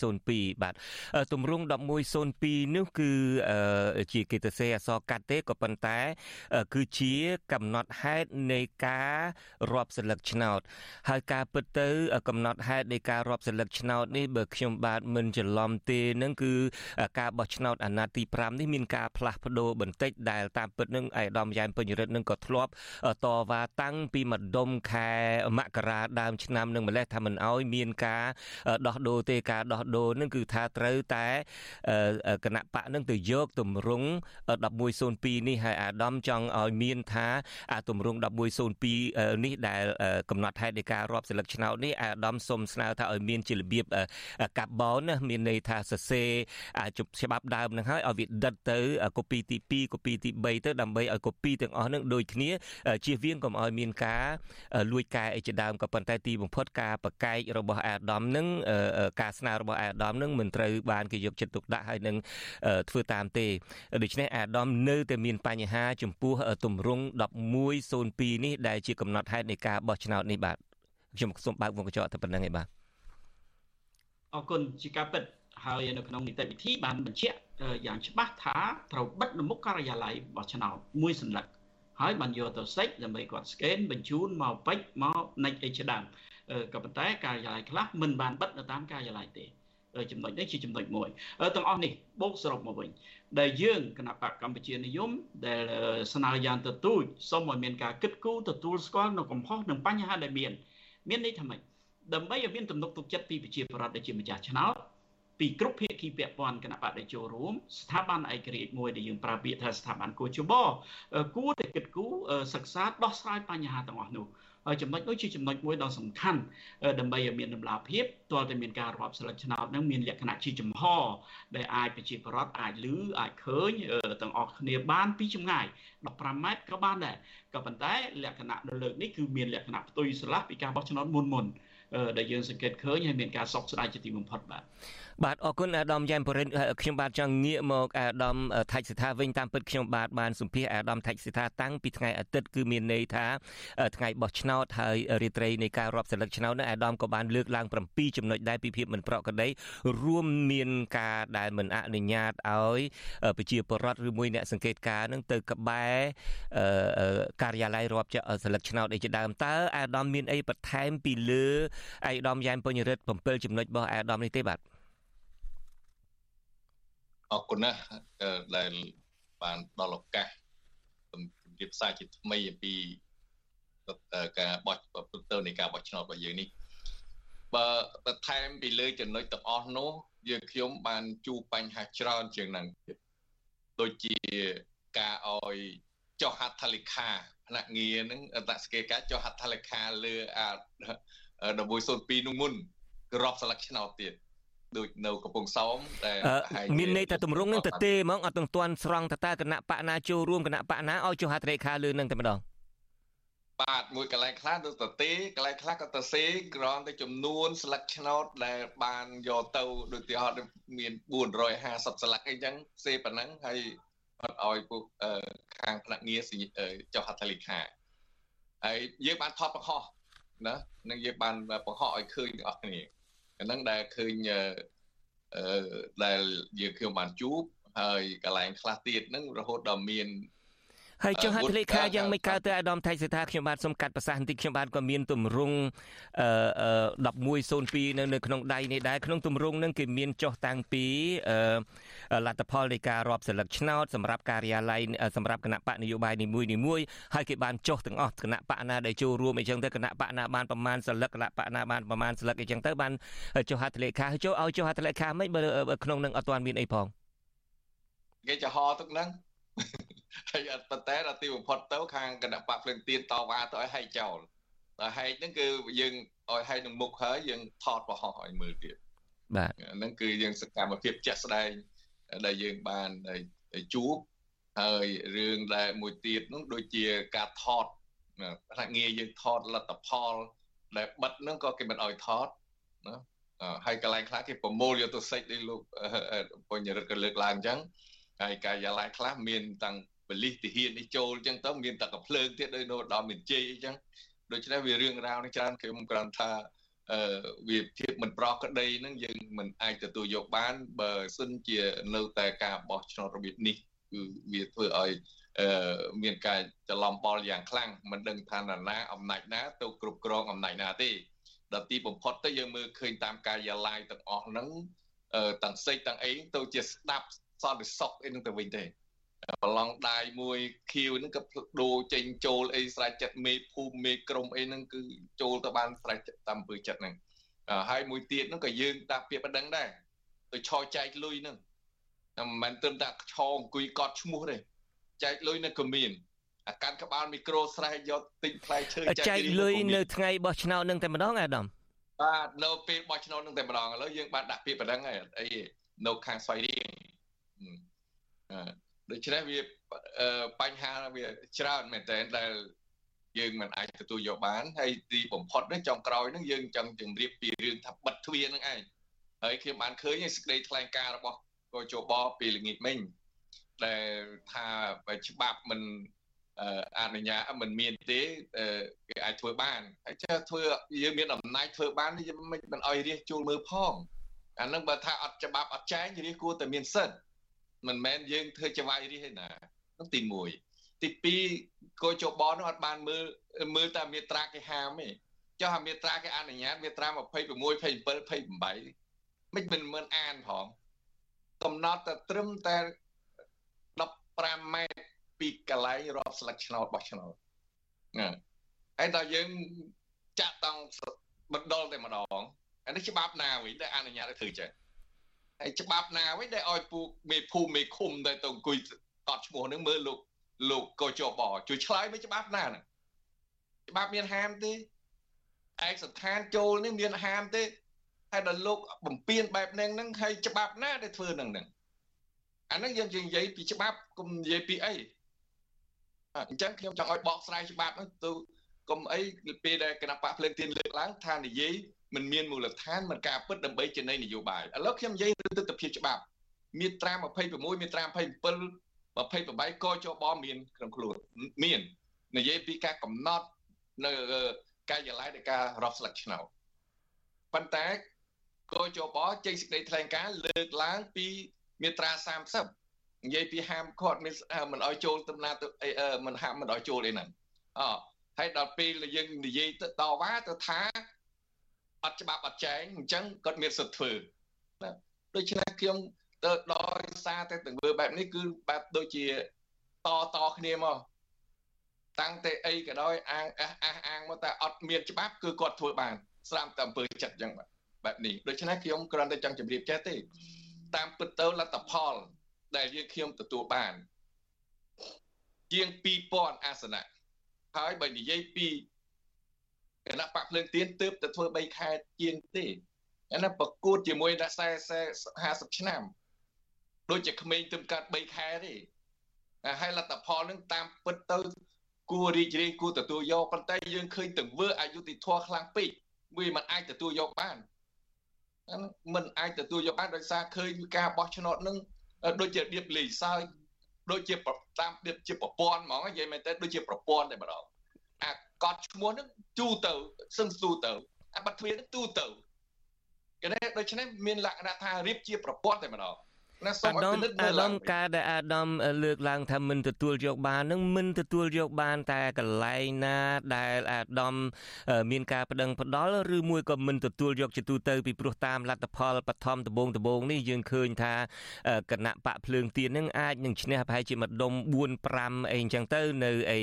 1102បាទទម្រង់1102នេះគឺជាគេទៅសេអសកាត់ទេក៏ប៉ុន្តែ គឺជាកំណត់ហេតុនៃការរាប់សន្លឹកឆ្នោត ហើយការពិតទៅ កំណត់ហេតុនៃការរាប់សន្លឹកឆ្នោតនេះបើខ្ញុំបាទមិនច្រឡំទេនឹងគឺការបោះឆ្នោតអាណត្តិទី5នេះមានការផ្លាស់ប្ដូរបន្តិចដែលតាមពិតនឹងឯកឧត្តមយ៉ែមពេញរិទ្ធនឹងក៏ធ្លាប់តវ៉ាតាំងពីម្ដុំខែមករាដើមឆ្នាំនឹងម្លេះថាមិនអោយមានការដោះដូរទេការដោះដូរនឹងគឺថាត្រូវតែគណៈបកនឹងទៅយកទម្រង់1102នេះហើយអាដាមចង់ឲ្យមានថាអាទម្រង់1102នេះដែលកំណត់ហេតុនៃការរាប់សិលឹកឆ្នោតនេះអាដាមសូមស្នើថាឲ្យមានជារបៀបកាបូនណាមានន័យថាសរសេរជប់ច្បាប់ដើមនឹងហើយឲ្យវាដិតទៅកូពីទី2កូពីទី3ទៅដើម្បីឲ្យកូពីទាំងអស់នឹងដូចគ្នាជៀសវាងកុំឲ្យមានការលួចកែអីជាដើមក៏ប៉ុន្តែទីបំផុតការប្រកែករបស់អាដាមនឹងការស្នើរបស់អាដាមនឹងមិនត្រូវបានគេយកចិត្តទុកដាក់ហើយនឹងធ្វើតាមទេដូច្នេះអាដាមនៅតែមានបញ្ហាចំពោះទម្រង់1102នេះដែលជាកំណត់ហេតុនៃការបោះឆ្នោតនេះបាទខ្ញុំសូមបើកវងកញ្ចក់តែប៉ុណ្្នឹងឯងបាទអរគុណជាការពិត ហើយនៅក្នុងនីតិវិធីបានបញ្ជាក់យ៉ាងច្បាស់ថាត្រូវបិទលំមុខការិយាល័យបោះឆ្នោតមួយសន្លឹកហើយបានយកទៅសេចដើម្បីគាត់ស្កេនបញ្ជូនមកពេជ្រមកនិចអីជាដើមក៏ប៉ុន្តែការិយាល័យខ្លះមិនបានបិទនៅតាមការិយាល័យទេចំណុចនេះជាចំណុចមួយទាំងអស់នេះបូកសរុបមកវិញដែលយើងគណៈបកកម្ពុជានិយមដែលស្នើយ៉ាងទទូចសូមឲ្យមានការគិតគូរទទួលស្គាល់នៅកំហុសនិងបញ្ហាដែលមាន មានន័យថាម៉េចដើម្បីឲ្យមានទំនុកទុកចិត្តពីប្រជាពលរដ្ឋដែលជាម្ចាស់ឆ្នោត ពីគ្រប់ភាគីពាក់ព័ន្ធគណៈបកដែលចូលរួមស្ថាប័នឯករាជ្យមួយដែលយើងប្រើពាក្យថាស្ថាប័នកោជបគួរតែគិតគូរសិក្សាដោះស្រាយបញ្ហាទាំងអស់នោះហើយចំណុចនោះជាចំណុចមួយដ៏សំខាន់ដើម្បីឲ្យមានដំណាភាពទាល់តែមានការរាប់ស្លឹកឆ្នោតនឹងមានលក្ខណៈជាចំហដែលអាចប្រជាពលរដ្ឋអាចឮអាចឃើញទាំងអស់គ្នាបានពីចម្ងាយ15ម៉ែត្រក៏បានដែរក៏ប៉ុន្តែលក្ខណៈនៅលើកនេះគឺមានលក្ខណៈផ្ទុយស្រឡះពីការបោះឆ្នោតមុនមុនដែលយើងសង្កេតឃើញហើយមានការសោកស្ដាយជាទីបំផុតបាទ បាទអរគុណអាដាមយ៉ែមបរិនខ្ញុំបាទចង់ងាកមកអាដាមថាច់សិដ្ឋាវិញតាមពិតខ្ញុំបាទបានសម្ភាសអាដាមថាច់សិដ្ឋាតាំងពីថ្ងៃអាទិត្យគឺមានន័យថាថ្ងៃបោះឆ្នោតហើយរាត្រីនៃការរាប់សិលឹកឆ្នោតនោះអាដាមក៏បានលើកឡើង7ចំណុចដែរពីភាពមិនប្រក្រតីរួមមានការដែលមិនអនុញ្ញាតឲ្យប្រជាពលរដ្ឋឬមួយអ្នកសង្កេតការនឹងទៅក្បែរការិយាល័យរាប់សិលឹកឆ្នោតអីជាដើមតើអាដាមមានអីបន្ថែមពីលើអាដាមយ៉ែមពេញរិទ្ធ7ចំណុចរបស់អាដាមនេះទេបាទ អរគុណណាស់ដែលបានដល់ឱកាសជំរាបសារជាថ្មីអំពីការបោះប្រទល់នៃការបោះឆ្នោតរបស់យើងនេះបើបន្ថែមពីលើចំណុចទាំងអស់នោះយើងខ្ញុំបានជួបបញ្ហាច្រើនជាងហ្នឹងទៀតដូចជាការឲ្យចុះហត្ថលេខាភ្នាក់ងារហ្នឹងអន្តរស្កេការចុះហត្ថលេខាលើអា1102នោះមុនក្របស្លឹកឆ្នោតទៀត ដូចនៅកំពង់សោមតែមានន័យថាទម្រង់នឹងទៅទេហ្មងអត់ទាំងទាន់ស្រង់តើគណៈបកណាចូលរួមគណៈបកណាឲ្យចុះហត្ថលេខាលើនឹងតែម្ដងបាទមួយកន្លែងខ្លះទៅទៅទេកន្លែងខ្លះក៏ទៅសេក្រងទៅចំនួនស្លឹកឆ្នោតដែលបានយកទៅដូចទីហោមាន450ស្លឹកអីចឹងសេប៉ុណ្ណឹងហើយអត់ឲ្យពួកខាងផ្នែកងារចុះហត្ថលេខាហើយយើងបានថតបង្ហោះណានឹងយើងបានបង្ហោះឲ្យឃើញទាំងអស់គ្នា អាហ្នឹងដែលឃើញអឺដែលយើងខ្ញុំបានជួបហើយកន្លែងខ្លះទៀតហ្នឹងរហូតដល់មាន ហើយចុះហត្ថលេខាយ៉ាងមិនកើតទៅអាដាមថៃសេដ្ឋាខ្ញុំបាទសូមកាត់ប្រសាសន៍បន្តិចខ្ញុំបាទក៏មានទម្រង់អឺ1102នៅនៅក្នុងដៃនេះដែរក្នុងទម្រង់នឹងគេមានចុះតាំងពីអឺលទ្ធផលនៃការរាប់សិលឹកឆ្នោតសម្រាប់ការិយាល័យសម្រាប់គណៈបកនយោបាយនីមួយនីមួយហើយគេបានចុះទាំងអស់គណៈបកណាដែលចូលរួមអីចឹងទៅគណៈបកណាបានប្រមាណសិលឹកគណៈបកណាបានប្រមាណសិលឹកអីចឹងទៅបានចុះហត្ថលេខាចូលឲ្យចុះហត្ថលេខាមិនបើក្នុងនឹងអត់ទាន់មានអីផងគេចំហទឹកហ្នឹង ហើយអត់ប៉ុន្តែដល់ទីបំផុតទៅខាងគណៈបកភ្លឹងទៀនតវ៉ាទៅឲ្យហែកចោលដល់ហែកហ្នឹងគឺយើងឲ្យហែកនឹងមុខហើយយើងថតប្រហោះឲ្យមើលទៀតបាទហ្នឹងគឺយើងសកម្មភាពជាក់ស្ដែងដែលយើងបានជួបហើយរឿងដែលមួយទៀតនោះដូចជាការថតផ្នែកងារយើងថតលទ្ធផលដែលបិទហ្នឹងក៏គេមិនឲ្យថតណាហើយកន្លែងខ្លះគេប្រមូលយកទៅសេចដូចលោកបញ្ញរិទ្ធក៏លើកឡើងអញ្ចឹង ហើយកាយឡាយខ្លះមានតាំងបលិសទាហាននេះចូលអញ្ចឹងទៅមានតែកំភ្លើងទៀតដោយនៅដល់មានជ័យអញ្ចឹងដូច្នេះវារឿងរ៉ាវនេះច្រើនខ្ញុំគ្រាន់ថាអឺវាភាពមិនប្រក្រតីហ្នឹងយើងមិនអាចទទួលយកបាន បើសិនជានៅតែការបោះឆ្នោតរបៀបនេះគឺវាធ្វើឲ្យអឺមានការច្រឡំបល់យ៉ាងខ្លាំងមិនដឹងថាណាណាអំណាចណា ទៅគ្រប់គ្រងអំណាចណាទេដល់ទីបំផុតទៅយើងមើលឃើញតាមការយាឡាយទាំងអស់ហ្នឹងទាំងសេចទាំងអីទៅជាស្ដាប់ សន្តិសុខអីនឹងទៅវិញទេប្រឡងដាយមួយខៀវហ្នឹងក៏ដូរចេញចូលអីស្រេចចិត្តមេភូមិមេក្រុមអីហ្នឹងគឺចូលទៅបានស្រេចចិត្តតាមអំពើចិត្តហ្នឹងហើយមួយទៀតហ្នឹងក៏យើងដាក់ពាក្យបណ្ដឹងដែរទៅឆោចែកលុយហ្នឹងតែមិនមែនត្រឹមតែឆោអង្គុយកត់ឈ្មោះទេចែកលុយនៅក៏មានអាកាន់ក្បាលមីក្រូស្រែកយកទិញផ្លែឈើចែកលុយនៅថ្ងៃបោះឆ្នោតនឹងតែម្ដងអាដាមបាទនៅពេលបោះឆ្នោតនឹងតែម្ដងឥឡូវយើងបានដាក់ពាក្យបណ្ដឹងហើយអីនៅខាងស្វ័យរៀង ដូច្នេះវាបញ្ហាវាច្រើនមែនតើដែលយើងមិនអាចទទួលយកបានហើយទីបំផុតនេះចុងក្រោយហ្នឹងយើងចង់ជម្រាបពីរឿងថាបិទទ្វារហ្នឹងឯងហើយខ្ញុំបានឃើញសេចក្តីថ្លែងការណ៍របស់កោជបពីល្ងាចមិញដែលថាច្បាប់មិនអនុញ្ញាតមិនមានទេគេអាចធ្វើបានហើយចេះធ្វើយើងមានអំណាចធ្វើបានយើងមិនមិនអោយរះជួលមើលផងអានឹងបើថាអត់ច្បាប់អត់ចែងរះគួរតែមានសិទ្ធិ មិនមែនយើងធ្វើចវាយរះទេណានោះទី1ទី2កោជបនោះអត់បានមើលមើលតែមេត្រាគេហាមទេចុះអាមេត្រាគេអនុញ្ញាតមេត្រា26 27 28មិនមិនមិនអានផងកំណត់តែត្រឹមតែ15ម៉ែត្រពីកន្លែងរាប់ស្លឹកឆ្នោតបោះឆ្នោតណាហើយដល់យើងចាក់តង់បណ្ដុលតែម្ដងអានេះច្បាប់ណាវិញដែលអនុញ្ញាតឲ្យធ្វើចឹង ហើយច្បាប់ណាវិញដែលឲ្យពួកមេភូមិមេឃុំដែលទៅអង្គុយកត់ឈ្មោះនឹងមើលលោកលោកកោជបជួយឆ្លើយវិញច្បាប់ណាហ្នឹងច្បាប់មានហាមទេឯកស្ថានចូលនេះមានហាមទេហើយដល់លោកបំពេញបែបហ្នឹងហ្នឹងហើយច្បាប់ណាដែលធ្វើនឹងហ្នឹងអាហ្នឹងយើងនិយាយពីច្បាប់កុំនិយាយពីអីអញ្ចឹងខ្ញុំចង់ឲ្យបកស្រាយច្បាប់ហ្នឹងទៅកុំអីពេលដែលគណៈបកភ្លើងទៀនលើកឡើងថានិយាយ មិនមានមូលដ្ឋានមិនការពិតដើម្បីជានៃនយោបាយឥឡូវខ្ញុំនិយាយទៅទស្សនវិជ្ជាច្បាប់មាត្រា26មាត្រា27 28កចបមានក្នុងខ្លួនមាននិយាយពីការកំណត់នៅកាយឡ័យនៃការរកស្លឹកឆ្នោតប៉ុន្តែកចបចេញសេចក្តីថ្លែងការណ៍លើកឡើងពីមាត្រា30និយាយពីហាមឃាត់មិនឲ្យចូលដំណើរទៅមិនហាមមិនឲ្យចូលអីហ្នឹងអហើយដល់ពេលយើងនិយាយទៅតវ៉ាទៅថា អត់ច្បាប់អត់ចែងអញ្ចឹងគាត់មានសិទ្ធិធ្វើណាដូច្នេះខ្ញុំទៅដោយសារតែទង្វើបែបនេះគឺបែបដូចជាតតគ្នាមកតាំងតែអីក៏ដោយអាងអះអះអាងមកតែអត់មានច្បាប់គឺគាត់ធ្វើបានស្រាមតែអំពើចិត្តអញ្ចឹងបែបនេះដូច្នេះខ្ញុំគ្រាន់តែចង់ជម្រាបចេះទេ តាមពិតទៅលទ្ធផល ដែលយើងខ្ញុំទទួលបាន ជាង2000អាសនៈហើយបើនិយាយពី គណៈបកភ្លើងទៀនទើបតែធ្វើ3ខែជាងទេអានោះប្រកួតជាមួយអ្នក40 50ឆ្នាំដូចជាក្មេងទើបកាត់3ខែទេហើយលទ្ធផលនឹងតាមពិតទៅគួររីករាយគួរទទួលយកប៉ុន្តែយើងឃើញទង្វើអយុធធម៌ខ្លាំងពេកវាមិនអាចទទួលយកបានមិនអាចទទួលយកបានដោយសារឃើញការបោះឆ្នោតនឹងដូចជារបៀបលេងសើចដូចជាតាមរបៀបជាប្រព័ន្ធហ្មងនិយាយមែនតើដូចជាប្រព័ន្ធតែម្ដងអា កត់ឈ្មោះនឹងជូទៅសឹងស៊ូទៅអាបាត់ទ្វារនឹងទូទៅគេដូច្នេះមានលក្ខណៈថារៀបជាប្រព័ន្ធតែម្ដង ណាសូមឲ្យពិនិត្យមើលឡើងការដែលអាដាមលើកឡើងថាមិនទទួលយកបាននឹងមិនទទួលយកបានតែកន្លែងណាដែលអាដាមមានការប្តឹងផ្ដាល់ឬមួយក៏មិនទទួលយកជាទូទៅពីព្រោះតាមលទ្ធផលបឋមដំបងដំបងនេះយើងឃើញថាគណៈបកភ្លើងទៀននឹងអាចនឹងឈ្នះប្រហែលជាម្ដុំ4 5អីអញ្ចឹងទៅនៅអី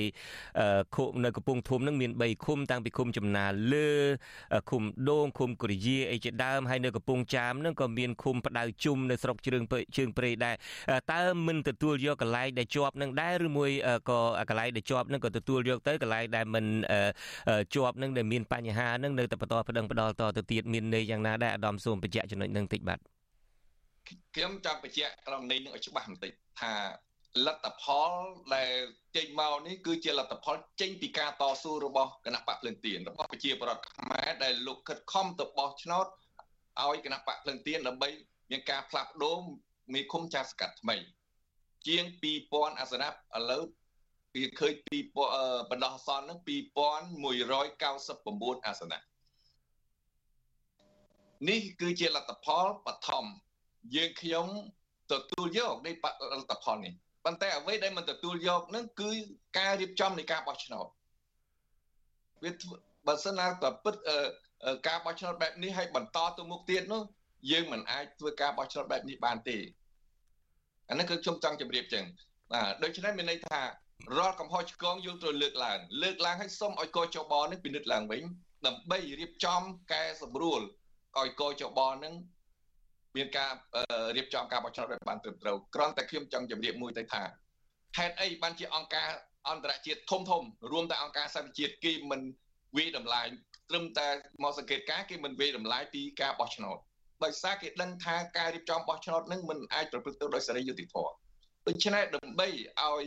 ខុនៅកំពង់ធំនឹងមាន3ឃុំតាំងពីឃុំចំណាលើឃុំដូងឃុំកូរយាអីជាដើមហើយនៅកំពង់ចាមនឹងក៏មានឃុំផ្ដៅជុំនៅស្រុកជ្រឿងពជើងព្រៃដែរតើមិនទទួលយកកន្លែងដែលជាប់នឹងដែរឬមួយក៏កន្លែងដែលជាប់នឹងក៏ទទួលយកទៅកន្លែងដែលមិនជាប់នឹងដែលមានបញ្ហានឹងនៅតែបន្តប្តឹងផ្ដាល់តទៅទៀតមានន័យយ៉ាងណាដែរអាដាមសូមបញ្ជាក់ចំណុចនឹងតិចបាទខ្ញុំចង់បញ្ជាក់ក្រំនេះនឹងឲ្យច្បាស់បន្តិចថាលទ្ធផលដែលចេញមកនេះគឺជាលទ្ធផលចេញពីការតស៊ូរបស់គណៈបកភ្លឹងទៀនរបស់ប្រជាពលរដ្ឋខ្មែរដែលលោកខិតខំទៅបោះឆ្នោតឲ្យគណៈបកភ្លឹងទៀនដើម្បីមានការផ្លាស់ប្ដូរ មេឃុំចាស់សកាត់ថ្មី ជាង2000អាសនៈឥឡូវវាឃើញពីបណ្ដោះអាសន្នហ្នឹង2199អាសនៈនេះគឺជាលទ្ធផលបឋមយើងខ្ញុំទទួលយកនៃលទ្ធផលនេះប៉ុន្តែអ្វីដែលមិនទទួលយកនឹងគឺការរៀបចំនៃការបោះឆ្នោតវាបើសិនណាប្រព្រឹត្តការបោះឆ្នោតបែបនេះឲ្យបន្តទៅមុខទៀតនោះ យើងមិនអាចធ្វើការបោះឆ្នោតបែបនេះបានទេអានេះគឺខ្ញុំចង់ជម្រាបចឹងបាទដូច្នេះមានន័យថារាល់កំហុសឆ្គងយើងត្រូវលើកឡើងលើកឡើងឲ្យសុំឲ្យកោចបនឹងពិនិត្យឡើងវិញដើម្បីរៀបចំកែសម្រួលឲ្យកោចបនឹងមានការរៀបចំការបោះឆ្នោតឲ្យបានត្រឹមត្រូវគ្រាន់តែខ្ញុំចង់ជម្រាបមួយទៅថាហេតុអីបានជាអង្គការអន្តរជាតិធំធំរួមទាំងអង្គការសហប្រជាជាតិគេមិនវិតម្លៃត្រឹមតែមកសង្កេតការគេមិនវិតម្លៃពីការបោះឆ្នោត ដោយសារគេដឹងថាការរៀបចំបោះឆ្នោតនឹងមិនអាចប្រព្រឹត្តទៅដោយសេរីយុត្តិធម៌ដូច្នេះដើម្បីឲ្យ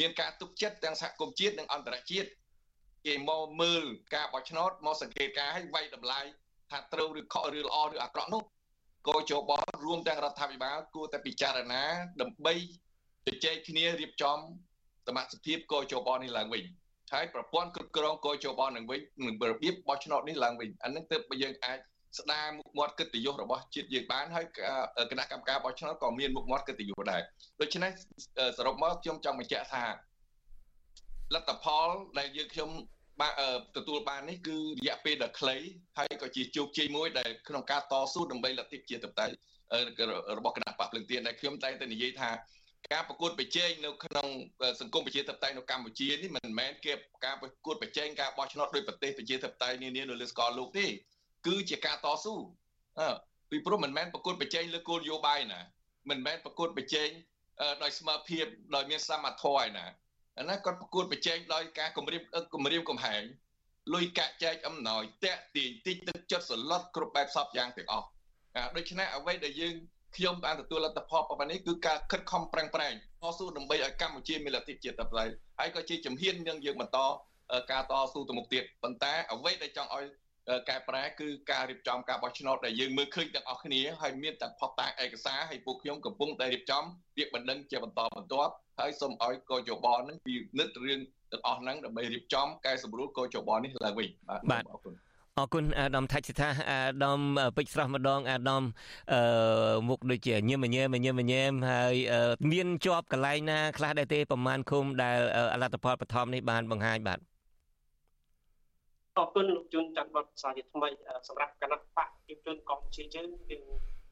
មានការទុកចិត្តទាំងសហគមន៍ជាតិនិងអន្តរជាតិគេមកមើលការបោះឆ្នោតមកសង្កេតការឲ្យវាយតម្លៃថាត្រូវឬខុសឬល្អឬអាក្រក់នោះក៏ជបរួមទាំងរដ្ឋាភិបាលគួរតែពិចារណាដើម្បីជជែកគ្នារៀបចំសមត្ថភាពកោជបនេះឡើងវិញហើយប្រព័ន្ធគ្រប់គ្រងកោជបនឹងវិញនឹងរបៀបបោះឆ្នោតនេះឡើងវិញអានឹងទើបយើងអាច ស្ដារមុខមាត់កិត្តិយសរបស់ជាតិយើងបានហើយគណៈកម្មការបោះឆ្នោតក៏មានមុខមាត់កិត្តិយសដែរដូច្នេះសរុបមកខ្ញុំចង់បញ្ជាក់ថាលទ្ធផលដែលយើងខ្ញុំបានទទួលបាននេះគឺរយៈពេលដ៏ខ្លីហើយក៏ជាជោគជ័យមួយដែលក្នុងការតស៊ូដើម្បីលទ្ធិប្រជាធិបតេយ្យរបស់គណៈបកភ្លឹងទៀនដែលខ្ញុំតែងតែនិយាយថាការប្រកួតប្រជែងនៅក្នុងសង្គមប្រជាធិបតេយ្យនៅកម្ពុជានេះមិនមែនគេការប្រកួតប្រជែងការបោះឆ្នោតដោយប្រទេសប្រជាធិបតេយ្យនានានៅលើស្គាល់លោកទេ គឺជាការតស៊ូអឺពីព្រោះមិនមែនប្រកួតប្រជែងលើគោលនយោបាយណាមិនមែនប្រកួតប្រជែងដោយស្មារតីដោយមានសមត្ថភាពឯណាអាណាគាត់ប្រកួតប្រជែងដោយការគម្រាមគម្រាមកំហែងលុយកាក់ចែកអំណោយតាក់ទាញតិចទឹកចិត្តសន្លត់គ្រប់បែបសពយ៉ាងទាំងអស់ដូច្នេះអ្វីដែលយើងខ្ញុំបានទទួលលទ្ធផលប៉ុណ្ណេះគឺការខិតខំប្រឹងប្រែងតស៊ូដើម្បីឲ្យកម្ពុជាមានលទ្ធិជាតិតបឡៃហើយក៏ជាជំហាននឹងយើងបន្តការតស៊ូទៅមុខទៀតប៉ុន្តែអ្វីដែលចង់ឲ្យ កែប្រែគឺការរៀបចំការបោះឆ្នោតដែលយើងមើលឃើញទាំងអស់គ្នាហើយមានទាំងផុសតាងឯកសារហើយពួកខ្ញុំកំពុងតែរៀបចំពាក្យបណ្ដឹងជាបន្តបន្ទាប់ហើយសូមឲ្យកោជបនឹងពិនិត្យរឿងទាំងអស់ហ្នឹងដើម្បីរៀបចំកែសម្រួលកោជបនេះឡើងវិញបាទអរគុណអរគុណអាដាមថាច់សិថាអាដាមពេជ្រស្រស់ម្ដងអាដាមអឺមុខដូចជាញឹមញែមញឹមញែមហើយមានជាប់កន្លែងណាខ្លះដែរទេប្រហែលឃុំដែលលទ្ធផលបឋមនេះបានបង្ហាញបាទ អរគុណលោកជុនចាន់បតសាជាថ្មីសម្រាប់គណៈបកប្រជាជនកម្ពុជាយើងគឺ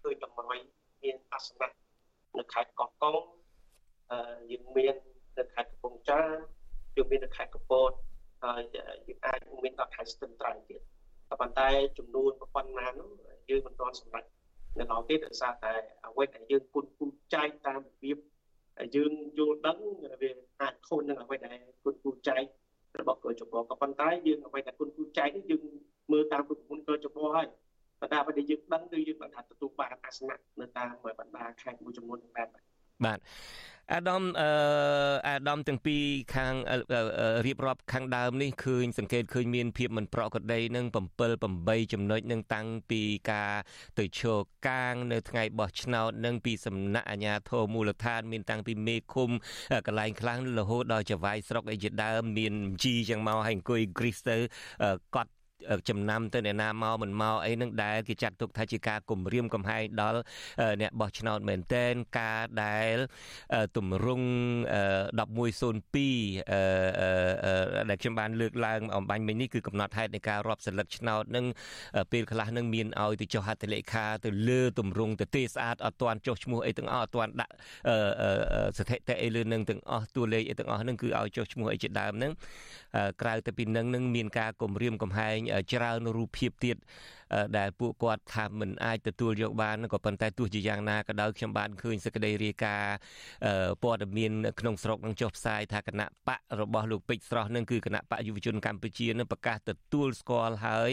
ឃើញតម្រុយមានអាសនៈនៅខេត្តកោះកុងអឺយើងមាននៅខេត្តកំពង់ចាមយើងមាននៅខេត្តកពតហើយយើងអាចមានដល់ខេត្តស្ទឹងត្រែងទៀតប៉ុន្តែចំនួនប៉ុណ្ណានោះយើងមិនទាន់សម្រេចនៅឡើយទេដោយសារតែអ្វីដែលយើងគុណគូចែកតាមរបៀបយើងយល់ដឹងវាអាចខុសនឹងអ្វីដែលគុណគូចែក របស់កោចបក៏ប៉ុន្តែយើងអ្វីដែលគុណគូចែកនេះយើងមើលតាមពុទ្ធមន្តកោចបហើយប៉ុន្តែអ្វីដែលយើងដឹងគឺយើងបានថាទទួលបានអាសនៈនៅតាមបណ្ដាខេត្តមួយចំនួនដែរបាទ អាដាមអឺអាដាមទាំងពីរខាងរៀបរាប់ខាងដើមនេះឃើញសង្កេតឃើញមានភាពមិនប្រក្រតីនឹង7 8ចំណុចនឹងតាំងពីការទៅឈរកាងនៅថ្ងៃបោះឆ្នោតនិងពីសំណាក់អាជ្ញាធរមូលដ្ឋានមានតាំងពីមេឃុំកន្លែងខ្លាំងរហូតដល់ចវាយស្រុកអីជាដើមមានជីចឹងមកឲ្យអង្គុយគ្រីស្ទៅកត់ ចំណាំទៅអ្នកណាមកមិនមកអីនឹងដែលគេចាត់ទុកថាជាការគំរាមកំហែងដល់អ្នកបោះឆ្នោតមែនតែនការដែលទម្រង់1102ដែលខ្ញុំបានលើកឡើងអំបញ្ញមិញនេះគឺកំណត់ហេតុនៃការរាប់សិលឹកឆ្នោតនឹងពេលខ្លះនឹងមានឲ្យទៅចុះហត្ថលេខាទៅលើទម្រង់ទៅទេស្អាតអត់ទាន់ចុះឈ្មោះអីទាំងអស់អត់ទាន់ដាក់ស្ថិតិអីលើនឹងទាំងអស់តួលេខអីទាំងអស់នឹងគឺឲ្យចុះឈ្មោះអីជាដើមនឹងក្រៅទៅពីនឹងនឹងមានការគំរាមកំហែងច្រើនរូបភាពទៀត ដែលពួកគាត់ថាមិនអាចទទួលយកបានក៏ប៉ុន្តែទោះជាយ៉ាងណាក៏ដោយខ្ញុំបានឃើញសេចក្តីរាយការណ៍ព័ត៌មានក្នុងស្រុកនឹងចុះផ្សាយថាគណៈបករបស់លោកពេជ្រស្រស់នឹងគឺគណៈបកយុវជនកម្ពុជានឹងប្រកាសទទួលស្គាល់ហើយ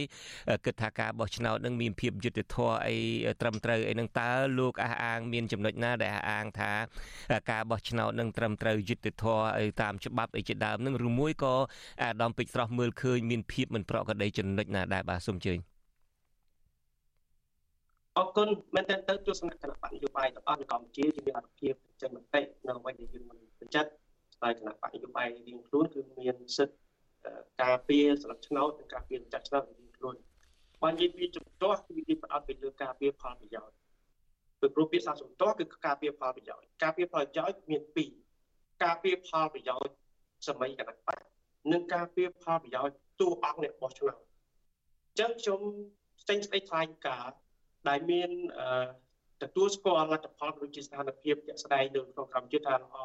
គិតថាការបោះឆ្នោតនឹងមានភាពយុត្តិធម៌អីត្រឹមត្រូវអីនឹងតើលោកអះអាងមានចំណុចណាដែលអះអាងថាការបោះឆ្នោតនឹងត្រឹមត្រូវយុត្តិធម៌អីតាមច្បាប់អីជាដើមនឹងឬមួយក៏អាដាមពេជ្រស្រស់មើលឃើញមានភាពមិនប្រក្រតីចំណុចណាដែរបាទសូមជើញ អរគុណមែនតើទៅទស្សនៈគណៈបកនយោបាយរបស់នៅកម្ពុជាជាមានអត្ថភាពចេញមតិនៅអ្វីដែលយើងមិនពេញចិត្តស្បែកគណៈបកនយោបាយរៀងខ្លួនគឺមានសិទ្ធិការពារស្លឹកឆ្នោតនិងការពារចាត់ឆ្នោតរៀងខ្លួនបើនិយាយពីជំទាស់គឺនិយាយផ្ដោតទៅលើការពារផលប្រយោជន៍ពីព្រោះពាក្យសាជំទាស់គឺការពារផលប្រយោជន៍ការពារផលប្រយោជន៍មានពីរការពារផលប្រយោជន៍សម័យគណៈបកនិងការពារផលប្រយោជន៍តួអង្គអ្នកបោះឆ្នោតអញ្ចឹងខ្ញុំចេញស្ដីថ្លែងការណ៍ ដែលមានទទួលស្គាល់លទ្ធផលដូចជាស្ថានភាពជាក់ស្ដែងនៅក្នុងកម្ពុជាថាល្អ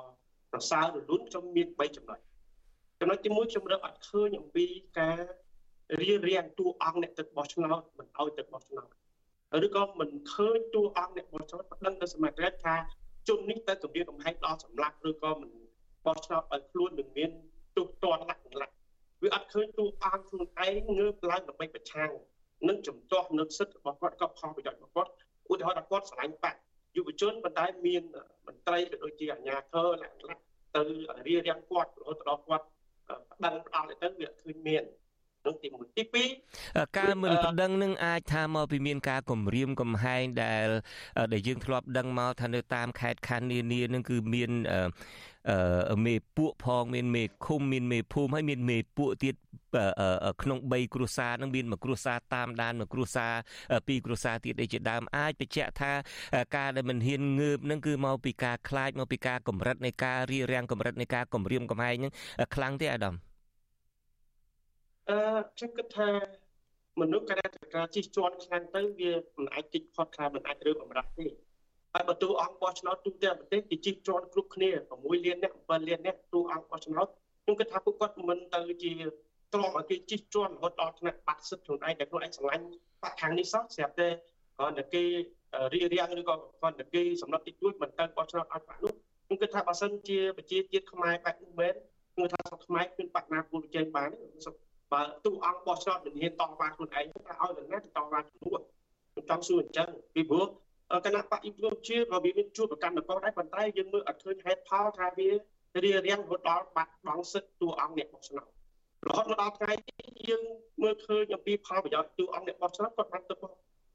ប្រសើររលូនខ្ញុំមាន3ចំណុចចំណុចទី1ខ្ញុំរកអត់ឃើញអំពីការរៀបរៀងតួអង្គអ្នកទឹកបោះឆ្នោតមិនឲ្យទឹកបោះឆ្នោតឬក៏មិនឃើញតួអង្គអ្នកបោះឆ្នោតប្តឹងទៅសមត្ថកិច្ចថាជននេះទៅគម្រាមកំហែងដល់សម្លាប់ឬក៏មិនបោះឆ្នោតឲ្យខ្លួននឹងមានទុះតន់លក្ខណៈវាអត់ឃើញតួអង្គខ្លួនឯងងើបឡើងដើម្បីប្រឆាំង នឹងជំទាស់នៅសិទ្ធិរបស់គាត់ក៏ផលប្រយោជន៍របស់គាត់ឧទាហរណ៍ថាគាត់ឆ្លាញ់បាក់យុវជនប៉ុន្តែមានមន្ត្រីក៏ដូចជាអាជ្ញាធរលក្ខណៈទៅរៀបរៀងគាត់រហូតដល់គាត់ប្តឹងផ្ដាល់ទៅវាឃើញមាននោះទី1ទី2ការមិនប្តឹងនឹងអាចថាមកពីមានការគម្រាមកំហែងដែលដែលយើងធ្លាប់ដឹងមកថានៅតាមខេត្តខណ្ឌនានានឹងគឺមានអឺ មេពួកផងមានមេឃុំមានមេភូមិហើយមានមេពួកទៀតក្នុង3គ្រួសារនឹងមានមួយគ្រួសារតាមដានមួយគ្រួសារពីរគ្រួសារទៀតឯជាដើមអាចបញ្ជាក់ថាការដែលមិនហ៊ានងើបនឹងគឺមកពីការខ្លាចមកពីការកម្រិតនៃការរៀបរៀងកម្រិតនៃការគម្រាមកំហែងនឹងខ្លាំងទេអាដាមអឺខ្ញុំគិតថាមនុស្សការការជិះជាន់ខ្លាំងទៅវាមិនអាចតិចផុតខ្លះមិនអាចរើបំរាស់ទេ ហើយបើទូអង្គបោះឆ្នោតទូទាំងប្រទេសគេជិះជាន់គ្រប់គ្នា6លានអ្នក7លានអ្នកទូអង្គបោះឆ្នោតខ្ញុំគិតថាពួកគាត់មិនទៅជាទ្រាំឲ្យគេជិះជាន់រហូតដល់ថ្នាក់បាត់សិទ្ធខ្លួនឯងតែខ្លួនឯងស្រឡាញ់បាក់ខាងនេះសោះស្រាប់តែគ្រាន់តែគេរៀបរៀងឬក៏គ្រាន់តែគេសម្រាប់តិចតួចមិនទៅបោះឆ្នោតឲ្យបាក់នោះខ្ញុំគិតថាបើសិនជាប្រជាជាតិខ្មែរបែបនោះមែនខ្ញុំថាស្រុកខ្មែរគឺបាក់ណាគូប្រជែងបានបើទូអង្គបោះឆ្នោតមិនហ៊ានតវ៉ាខ្លួនឯងថាឲ្យនរណាទៅតវ៉ាខ្លួនខ្ញុំចង់សួរអញ្ចឹងពីព្រោះ គណៈបកអ៊ីប្រូជាក៏វាមានជួបប្រកាន់នគរដែរប៉ុន្តែយើងមើលអត់ឃើញហេតុផលថាវារៀបរៀងរហូតដល់បាត់បង់សិទ្ធិតួអង្គអ្នកបោះឆ្នោតរហូតមកដល់ថ្ងៃនេះយើងមើលឃើញអំពីផលប្រយោជន៍តួអង្គអ្នកបោះឆ្នោតគាត់បានទៅ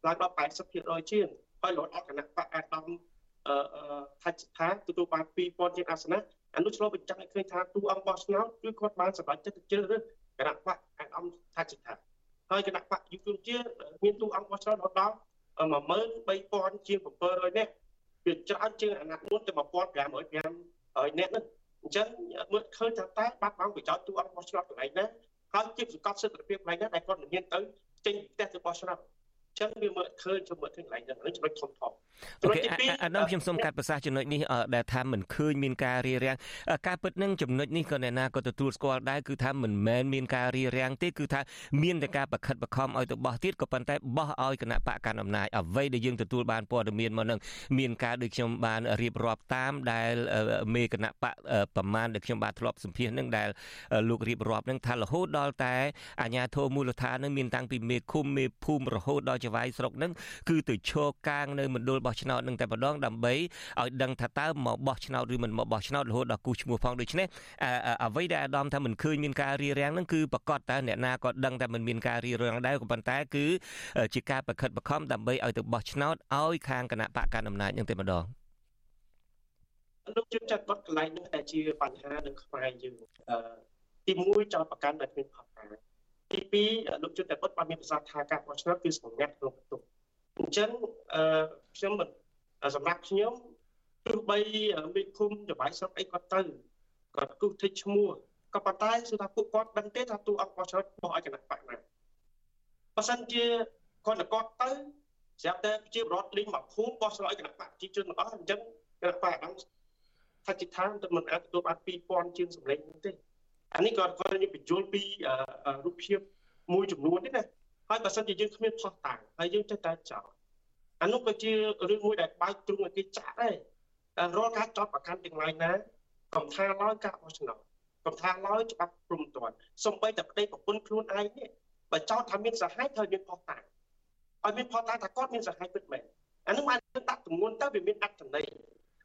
ឡើងដល់80%ជាងហើយរហូតដល់គណៈបកអាដាមអឺថាច់ថាទទួលបាន2000ជាងអាសនៈអានោះឆ្លុះបញ្ចាំងឲ្យឃើញថាតួអង្គបោះឆ្នោតគឺគាត់បានសម្រេចចិត្តជ្រើសរើសគណៈបកអាដាមថាច់ថាហើយគណៈបកយុវជនជាមានតួអង្គបោះឆ្នោតដល់ 13000ជាង700នាក់វាច្រើនជាងអាណត្តិមុនទៅ1500ហើយអ្នកហ្នឹងអញ្ចឹងមើលឃើញថាតើបាត់បង់ប្រយោជន៍ទូអង្គបោះឆ្នោតកន្លែងណាហើយជាសង្កត់សិទ្ធិភាពកន្លែងណាដែលគាត់មិនហ៊ានទៅចេញផ្ទះទៅបោះឆ្នោត ចឹងវាមើលឃើញជំមើលឃើញកន្លែងហ្នឹងចំណុចធំធំអូខេអានោះខ្ញុំសូមកាត់ប្រសាសន៍ចំណុចនេះដែលថាមិនឃើញមានការរៀបរៀងការពិតនឹងចំណុចនេះក៏អ្នកណាក៏ទទួលស្គាល់ដែរគឺថាមិនមែនមានការរៀបរៀងទេគឺថាមានតែការបខិតបខំឲ្យទៅបោះទៀតក៏ប៉ុន្តែបោះឲ្យគណៈបកកណ្ដាលអំណាចអ្វីដែលយើងទទួលបានព័ត៌មានមកនឹងមានការដូចខ្ញុំបានរៀបរាប់តាមដែលមេគណៈបកប្រមាណដែលខ្ញុំបានធ្លាប់សម្ភាសនឹងដែលលោករៀបរាប់នឹងថារហូតដល់តែអាជ្ញាធរមូលដ្ឋាននឹងមានតាំងពីមេឃុំមេភូមិរហូតដល់ចវាយស្រុកនឹងគឺទៅឈរកាងនៅមណ្ឌលបោះឆ្នោតនឹងតែម្ដងដើម្បីឲ្យដឹងថាតើមកបោះឆ្នោតឬមិនមកបោះឆ្នោតរហូតដល់គូឈ្មោះផងដូច្នេះអ្វីដែលអាដាមថាមិនឃើញមានការរៀបរៀងនឹងគឺប្រកាសតើអ្នកណាក៏ដឹងតែមិនមានការរៀបរៀងដែរក៏ប៉ុន្តែគឺជាការប្រខិតបខំដើម្បីឲ្យទៅបោះឆ្នោតឲ្យខាងគណៈបកកណ្ដាលអំណាចនឹងតែម្ដងលោកជឿចាត់បត់កន្លែងនេះតែជាបញ្ហានៅខ្មែរយើងទី1ចោតប្រកាន់ដែលគ្មានផលការ ទី2លោកជឿតែបត់បានមានប្រសាសន៍ថាការបោះឆ្នោតគឺសម្ងាត់ក្នុងបន្ទុកអញ្ចឹងអឺខ្ញុំសម្រាប់ខ្ញុំទោះបីមេឃុំចបាយស្រុកអីគាត់ទៅគាត់គូសធីឈ្មោះក៏ប៉ុន្តែគឺថាពួកគាត់ដឹងទេថាទូអង្គបោះឆ្នោតបោះឲ្យគណៈបកណាបើសិនជាគាត់គាត់ទៅស្រាប់តែជាបរដ្ឋលីងមកភូមិបោះឆ្នោតឲ្យគណៈបកប្រជាជនទាំងអស់អញ្ចឹងគណៈបកអង្គថាជាឋានទៅមិនអាចទទួលបាន2000ជាងសម្លេងទេ អានេះក៏គាត់និយាយបញ្យល់ពីរូបភាពមួយចំនួនទេណាហើយបើសិនជាយើងគ្មានផុសតាំងហើយយើងចេះតែចោលអានោះក៏ជារឿងមួយដែលបើកទ្រុងឲ្យគេចាក់ដែរតែរាល់ការចោតប្រកាន់ទាំងឡាយណាកំថាឡើយការបោះឆ្នោតកំថាឡើយច្បាប់ព្រំទាន់សំបីតែប្តីប្រពន្ធខ្លួនឯងនេះបើចោតថាមានសហាយត្រូវមានផុសតាំងឲ្យមានផុសតាំងថាគាត់មានសហាយពិតមែនអានោះអាចដាក់ទម្ងន់ទៅវាមានអត្ថន័យ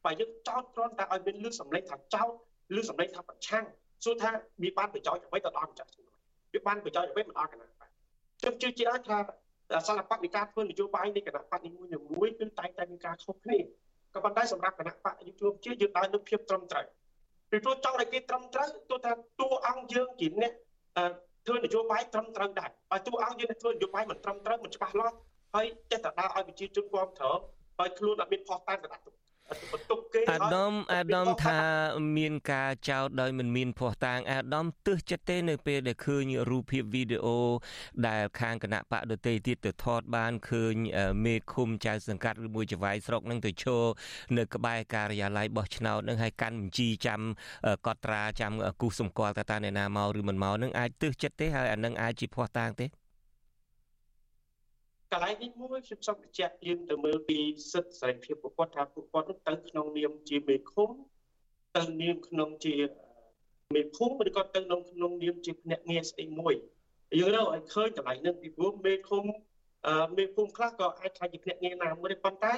បើយើងចោតគ្រាន់តែឲ្យមានលឺសម្លេងថាចោតលឺសម្លេងថាប្រឆាំង សួរថាវាបានប្រយោជន៍អ្វីទៅដល់ម្ចាស់ជំនួយវាបានប្រយោជន៍អ្វីមកដល់គណៈបកខ្ញុំជឿជាក់ថាសាលបកនៃការធ្វើនយោបាយនៃគណៈបកនីមួយមួយគឺតែងតែមានការខុសគ្នាក៏ប៉ុន្តែសម្រាប់គណៈបកយុទ្ធជាយើងដើរលើភាពត្រឹមត្រូវពីព្រោះចង់ឲ្យគេត្រឹមត្រូវទោះថាតួអង្គយើងជាអ្នកធ្វើនយោបាយត្រឹមត្រូវដែរហើយតួអង្គយើងធ្វើនយោបាយមិនត្រឹមត្រូវមិនច្បាស់លាស់ហើយចេះតែដើរឲ្យប្រជាជនគ្រប់គ្រងហើយខ្លួនអត់មានផុសតាំងកដាក់ បន្ទុកគេអាដាមអាដាមថាមានការចោទដោយមិនមានភ័ស្តុតាងអាដាមទើសចិត្តទេនៅពេលដែលឃើញរូបភាពវីដេអូដែលខាងគណៈបកដតីទៀតទៅថតបានឃើញមេឃុំចៅសង្កាត់ឬមួយចវាយស្រុកនឹងទៅឈរនៅក្បែរការិយាល័យបោះឆ្នោតនឹងឲ្យកាន់បញ្ជីចាំកត់ត្រាចាំគូសសម្គាល់តើតាអ្នកណាមកឬមិនមកនឹងអាចទើសចិត្តទេហើយអានឹងអាចជាភ័ស្តុតាងទេ កន្លែងនេះមួយខ្ញុំសូមបញ្ជាក់យើងទៅមើលពីសិទ្ធិសេរីភាពពួកគាត់ថាពួកគាត់ទៅក្នុងនាមជាមេឃុំទៅនាមក្នុងជាមេភូមិឬក៏ទៅក្នុងក្នុងនាមជាភ្នាក់ងារស្អីមួយយើងរកឲ្យឃើញតម្លៃនឹងពីព្រោះមេឃុំមេភូមិខ្លះក៏អាចខ្លាចជាភ្នាក់ងារណាមួយដែរប៉ុន្តែ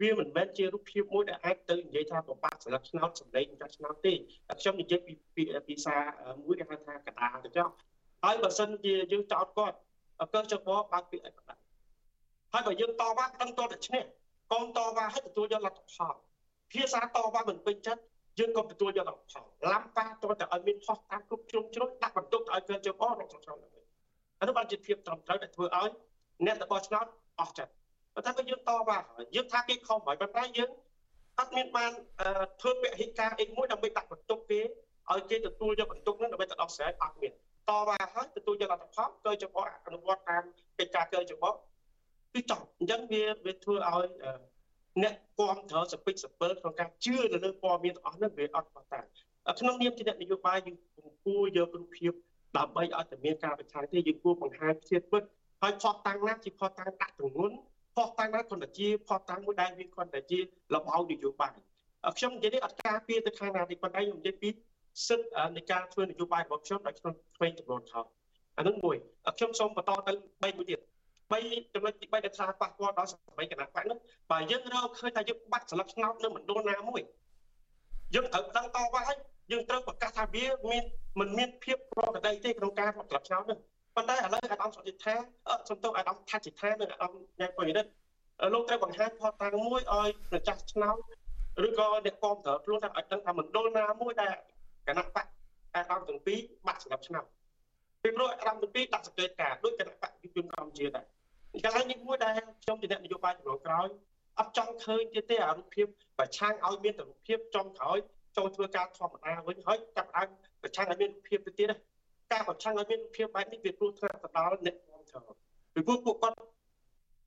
វាមិនមែនជារូបភាពមួយដែលអាចទៅនិយាយថាប្របាក់ស្លឹកឆ្នោតសម្លេងចាស់ឆ្នោតទេខ្ញុំនិយាយពីពីភាសាមួយគេហៅថាកដាទៅចុះហើយបើសិនជាយើងចោតគាត់កើចុះបបើកពីអីបណ្ដា ហើយបើយើងតវ៉ាដឹងតតែឈ្នះកូនតវ៉ាឲ្យទទួលយកលទ្ធផលភាសាតវ៉ាមិនពេញចិត្តយើងក៏ទទួលយកលទ្ធផលឡាំប៉ាតតែឲ្យមានផុសតាមគ្រប់ជ្រុងជ្រោយដាក់បន្ទុកឲ្យកើចុះបក្នុងស្រុកហ្នឹងអានោះបានជាភាពត្រឹមត្រូវដែលធ្វើឲ្យអ្នករបស់ឆ្នោតអស់ចិត្តប៉ុន្តែក៏យើងតវ៉ាយើងថាគេខុសហើយប៉ុន្តែយើងអត់មានបានធ្វើពហិការអីមួយដើម្បីដាក់បន្ទុកគេឲ្យគេទទួលយកបន្ទុកនោះដើម្បីទៅដោះស្រាយអត់មានតវ៉ាហើយទទួលយកលទ្ធផលកើចុះបអនុវត្តតាមកិច្ចការកើចុះប គឺចង់អញ្ចឹងវាវាធ្វើឲ្យអ្នកគ្រប់គ្រងសពេចសពិលក្នុងការជឿទៅលើព័ត៌មានទាំងអស់នោះវាអត់ប៉ុន្តែក្នុងនាមជាអ្នកនយោបាយយើងគួរយករូបភាពដើម្បីឲ្យតែមានការប្រឆាំងទេយើងគួរបង្ហាញភាពពិតហើយផុសតាំងណាជាផុសតាំងដាក់ទងន់ផុសតាំងណាគ្រាន់តែជាផុសតាំងមួយដែលវាគ្រាន់តែជាលបោនយោបាយខ្ញុំនិយាយនេះអត់ការពារទៅខាងណាទេប៉ុន្តែខ្ញុំនិយាយពីសិទ្ធិនៃការធ្វើនយោបាយរបស់ខ្ញុំដោយខ្ញុំធ្វើចំនួនថោអានឹងមួយខ្ញុំសូមបន្តទៅ3មួយទៀត 3ចំណុចទី3ដែលថាប៉ះពាល់ដល់សម័យគណៈបកនោះបើយើងរកឃើញថាយើងបាត់ស្លឹកឆ្នោតនៅមណ្ឌលណាមួយយើងត្រូវដឹងតវ៉ាហើយយើងត្រូវប្រកាសថាវាមានមិនមានភាពប្រក្រតីទេក្នុងការរត់ស្លឹកឆ្នោតនោះប៉ុន្តែឥឡូវអាដាមសុតិថាសំទោសអាដាមថាច់ថានិងអាដាមញ៉ៃពុយនេះលោកត្រូវបង្ហាញផតតាំងមួយឲ្យប្រចាស់ឆ្នោតឬក៏អ្នកគាំទ្រខ្លួនថាឲ្យដឹងថាមណ្ឌលណាមួយដែលគណៈបកអាដាមទាំងពីរបាក់សម្រាប់ឆ្នោតពីព្រោះអាដាមទាំងពីរដាក់សង្កេតការដោយគណៈបកយុជនកម្ពុជាដែរ កន្លែងនេះមួយដែលខ្ញុំជាអ្នកនយោបាយជំនាន់ក្រោយអត់ចង់ឃើញទៀតទេអារូបភាពប្រឆាំងឲ្យមានតែរូបភាពចំក្រោយចូលធ្វើការធម្មតាវិញហើយចាប់ដើមប្រឆាំងឲ្យមានរូបភាពទៅទៀតការប្រឆាំងឲ្យមានរូបភាពបែបនេះវាព្រោះថ្នាក់ទៅដល់អ្នកគ្រប់គ្រងពីព្រោះពួកគាត់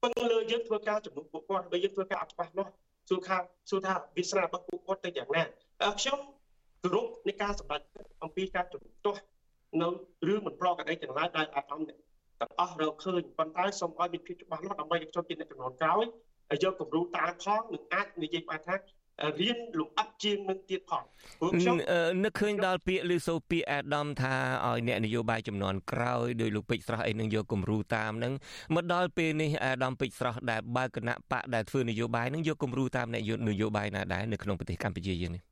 ពឹងលើយើងធ្វើការជំនុំពួកគាត់បើយើងធ្វើការអត់ច្បាស់លាស់សួរថាសួរថាវាសនារបស់ពួកគាត់ទៅយ៉ាងណាខ្ញុំគោរពនៃការសម្រេចអំពីការជំទាស់នៅរឿងមិនប្រក្រតីទាំងឡាយដែលអាដាម ទាំងអស់រកឃើញប៉ុន្តែសូមឲ្យមានភាពច្បាស់លាស់ដើម្បីឲ្យខ្ញុំជាអ្នកចំនួនក្រោយហើយយកគំរូតាមផងនឹងអាចនិយាយបានថារៀនលំអិតជាងនឹងទៀតផងព្រោះខ្ញុំនឹកឃើញដល់ពាក្យឬសូពាក្យអាដាមថាឲ្យអ្នកនយោបាយចំនួនក្រោយដោយលោកពេជ្រស្រស់អីនឹងយកគំរូតាមនឹងមកដល់ពេលនេះអាដាមពេជ្រស្រស់ដែលបើគណៈបកដែលធ្វើនយោបាយនឹងយកគំរូតាមអ្នកនយោបាយណាដែរនៅក្នុងប្រទេសកម្ពុជាយើងនេះ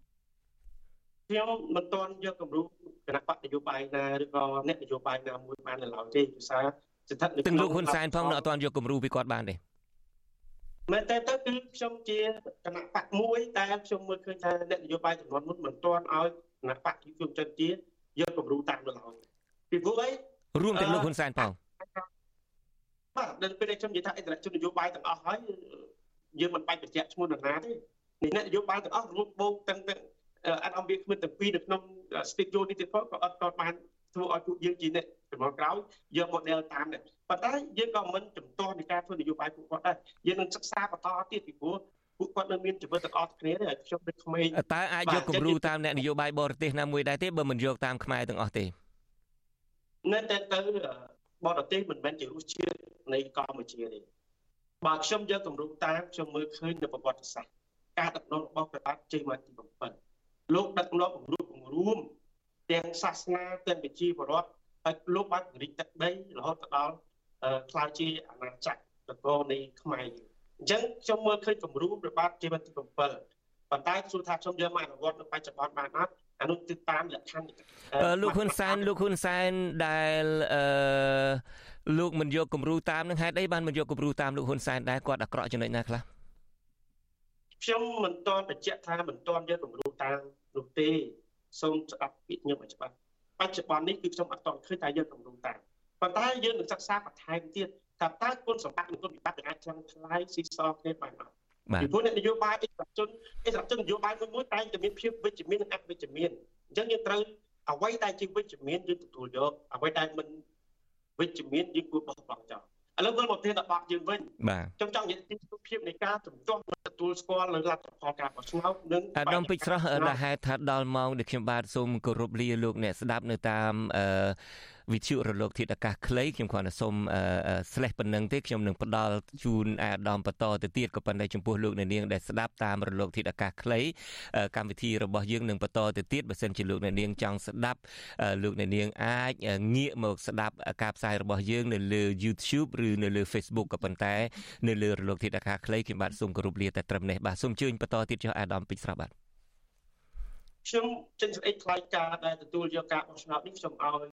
ខ្ញុំមិនទាន់យកគំរូ គណៈបកនយោបាយណាឬក៏អ្នកនយោបាយណាមួយបាននៅឡើយទេភាសាស្ថិតនៅក្នុងលោកហ៊ុនសែនផងនៅអត់ទាន់យកគំរូពីគាត់បានទេមែនតើទៅគឺខ្ញុំជាគណៈបកមួយតែខ្ញុំមើលឃើញថាអ្នកនយោបាយចំនួនមុនមិនទាន់ឲ្យគណៈបកយុវជនជាយកគំរូតាមនៅឡើយពីព្រោះអីរួមទាំងលោកហ៊ុនសែនផងបាទដល់ពេលខ្ញុំនិយាយថាអិសរាជជននយោបាយទាំងអស់ហើយយើងមិនបាច់បញ្ជាក់ឈ្មោះនរណាទេអ្នកនយោបាយទាំងអស់រួមបូកទាំង អត់អំពីគ្មានទាំងពីរនៅក្នុង studio នេះទៀតផងក៏អត់ក៏បានធ្វើឲ្យពួកយើងជាអ្នកចំនួនក្រោយយក model តាមដែរប៉ុន្តែយើងក៏មិនជំទាស់នៃការធ្វើនយោបាយពួកគាត់ដែរយើងនឹងសិក្សាបន្តទៀតពីព្រោះពួកគាត់នៅមានជីវិតទាំងអស់គ្នាទេខ្ញុំដូចក្មេងតើអាចយកគំរូតាមអ្នកនយោបាយបរទេសណាមួយដែរទេបើមិនយកតាមខ្មែរទាំងអស់ទេនៅតែទៅបរទេសមិនមែនជារសជាតិនៃកម្ពុជាទេបើខ្ញុំយកគំរូតាមខ្ញុំមើលឃើញនៅប្រវត្តិសាស្ត្រការដឹកនាំរបស់ព្រះបាទជ័យវរ្ម័នទី7 លោកដឹកនាំគម្រោងគម្រួមទាំងសាសនាទាំងវិជាបរដ្ឋហើយលោកបានពង្រីកទឹកដីរហូតដល់ខ្លាយជាអាណាចក្រនគរនៃខ្មែរអញ្ចឹងខ្ញុំមើលឃើញគំរូព្រះបាទជាវទី7ប៉ុន្តែសួរថាខ្ញុំយកមកអនុវត្តនៅបច្ចុប្បន្នបានអត់អានោះគឺតាមលក្ខខណ្ឌលោកហ៊ុនសែនលោកហ៊ុនសែនដែលអឺលោកមិនយកគំរូតាមនឹងហេតុអីបានមិនយកគំរូតាមលោកហ៊ុនសែនដែរគាត់អាក្រក់ចំណុចណាខ្លះខ្ញុំមិនទាន់បញ្ជាក់ថាមិនទាន់យកគំរូតាម នោះទេសូមស្ដាប់ពាក្យខ្ញុំឲ្យច្បាស់បច្ចុប្បន្ននេះគឺខ្ញុំអត់តឃើញតែយកគម្រោងតាមប៉ុន្តែយើងនឹងសិក្សាបន្ថែមទៀតថាតើគុណសម្បត្តិនិងគុណវិបត្តិអាចចាំថ្លៃស៊ីសងគ្នាបានអត់បាទពីព្រោះអ្នកនយោបាយអិសរាជជនអិសរាជជននយោបាយមួយមួយតែងតែមានភាពវិជ្ជមាននិងអវិជ្ជមានអញ្ចឹងយើងត្រូវអ្វីដែលជាវិជ្ជមានយើងទទួលយកអ្វីដែលមិនវិជ្ជមានយើងគួរបោះបង់ចោល ឥឡូវវិលមកប្រធានបទយើងវិញបាទខ្ញុំចង់និយាយពីរូបភាពនៃការជំទាស់ទទួលស្គាល់នៅលទ្ធផលការបោះឆ្នោតនិងអាដាមពេជ្រស្រស់ដែលហេតុថាដល់ម៉ោងដែលខ្ញុំបាទសូមគោរពលាលោកអ្នកស្ដាប់នៅតាមអឺ វិទ្យុរលកធាតុអាកាសខ្លីខ្ញុំគ្រាន់តែសូមស្លេះប៉ុណ្្នឹងទេខ្ញុំនឹងផ្ដល់ជូនអាដាមបន្តទៅទៀតក៏ប៉ុន្តែចំពោះលោកអ្នកនាងដែលស្ដាប់តាមរលកធាតុអាកាសខ្លីកម្មវិធីរបស់យើងនឹងបន្តទៅទៀតបើសិនជាលោកអ្នកនាងចង់ស្ដាប់លោកអ្នកនាងអាចងាកមកស្ដាប់ការផ្សាយរបស់យើងនៅលើ YouTube ឬនៅលើ Facebook ក៏ប៉ុន្តែនៅលើរលកធាតុអាកាសខ្លីខ្ញុំបាទសូមគោរពលាតែត្រឹមនេះបាទសូមជឿញបន្តទៀតចុះអាដាមពេជ្រស្រស់បាទខ្ញុំចេញសេចក្តីថ្លែងការណ៍ដែលទទួលយកការបោះឆ្នោតនេះខ្ញុំឲ្យ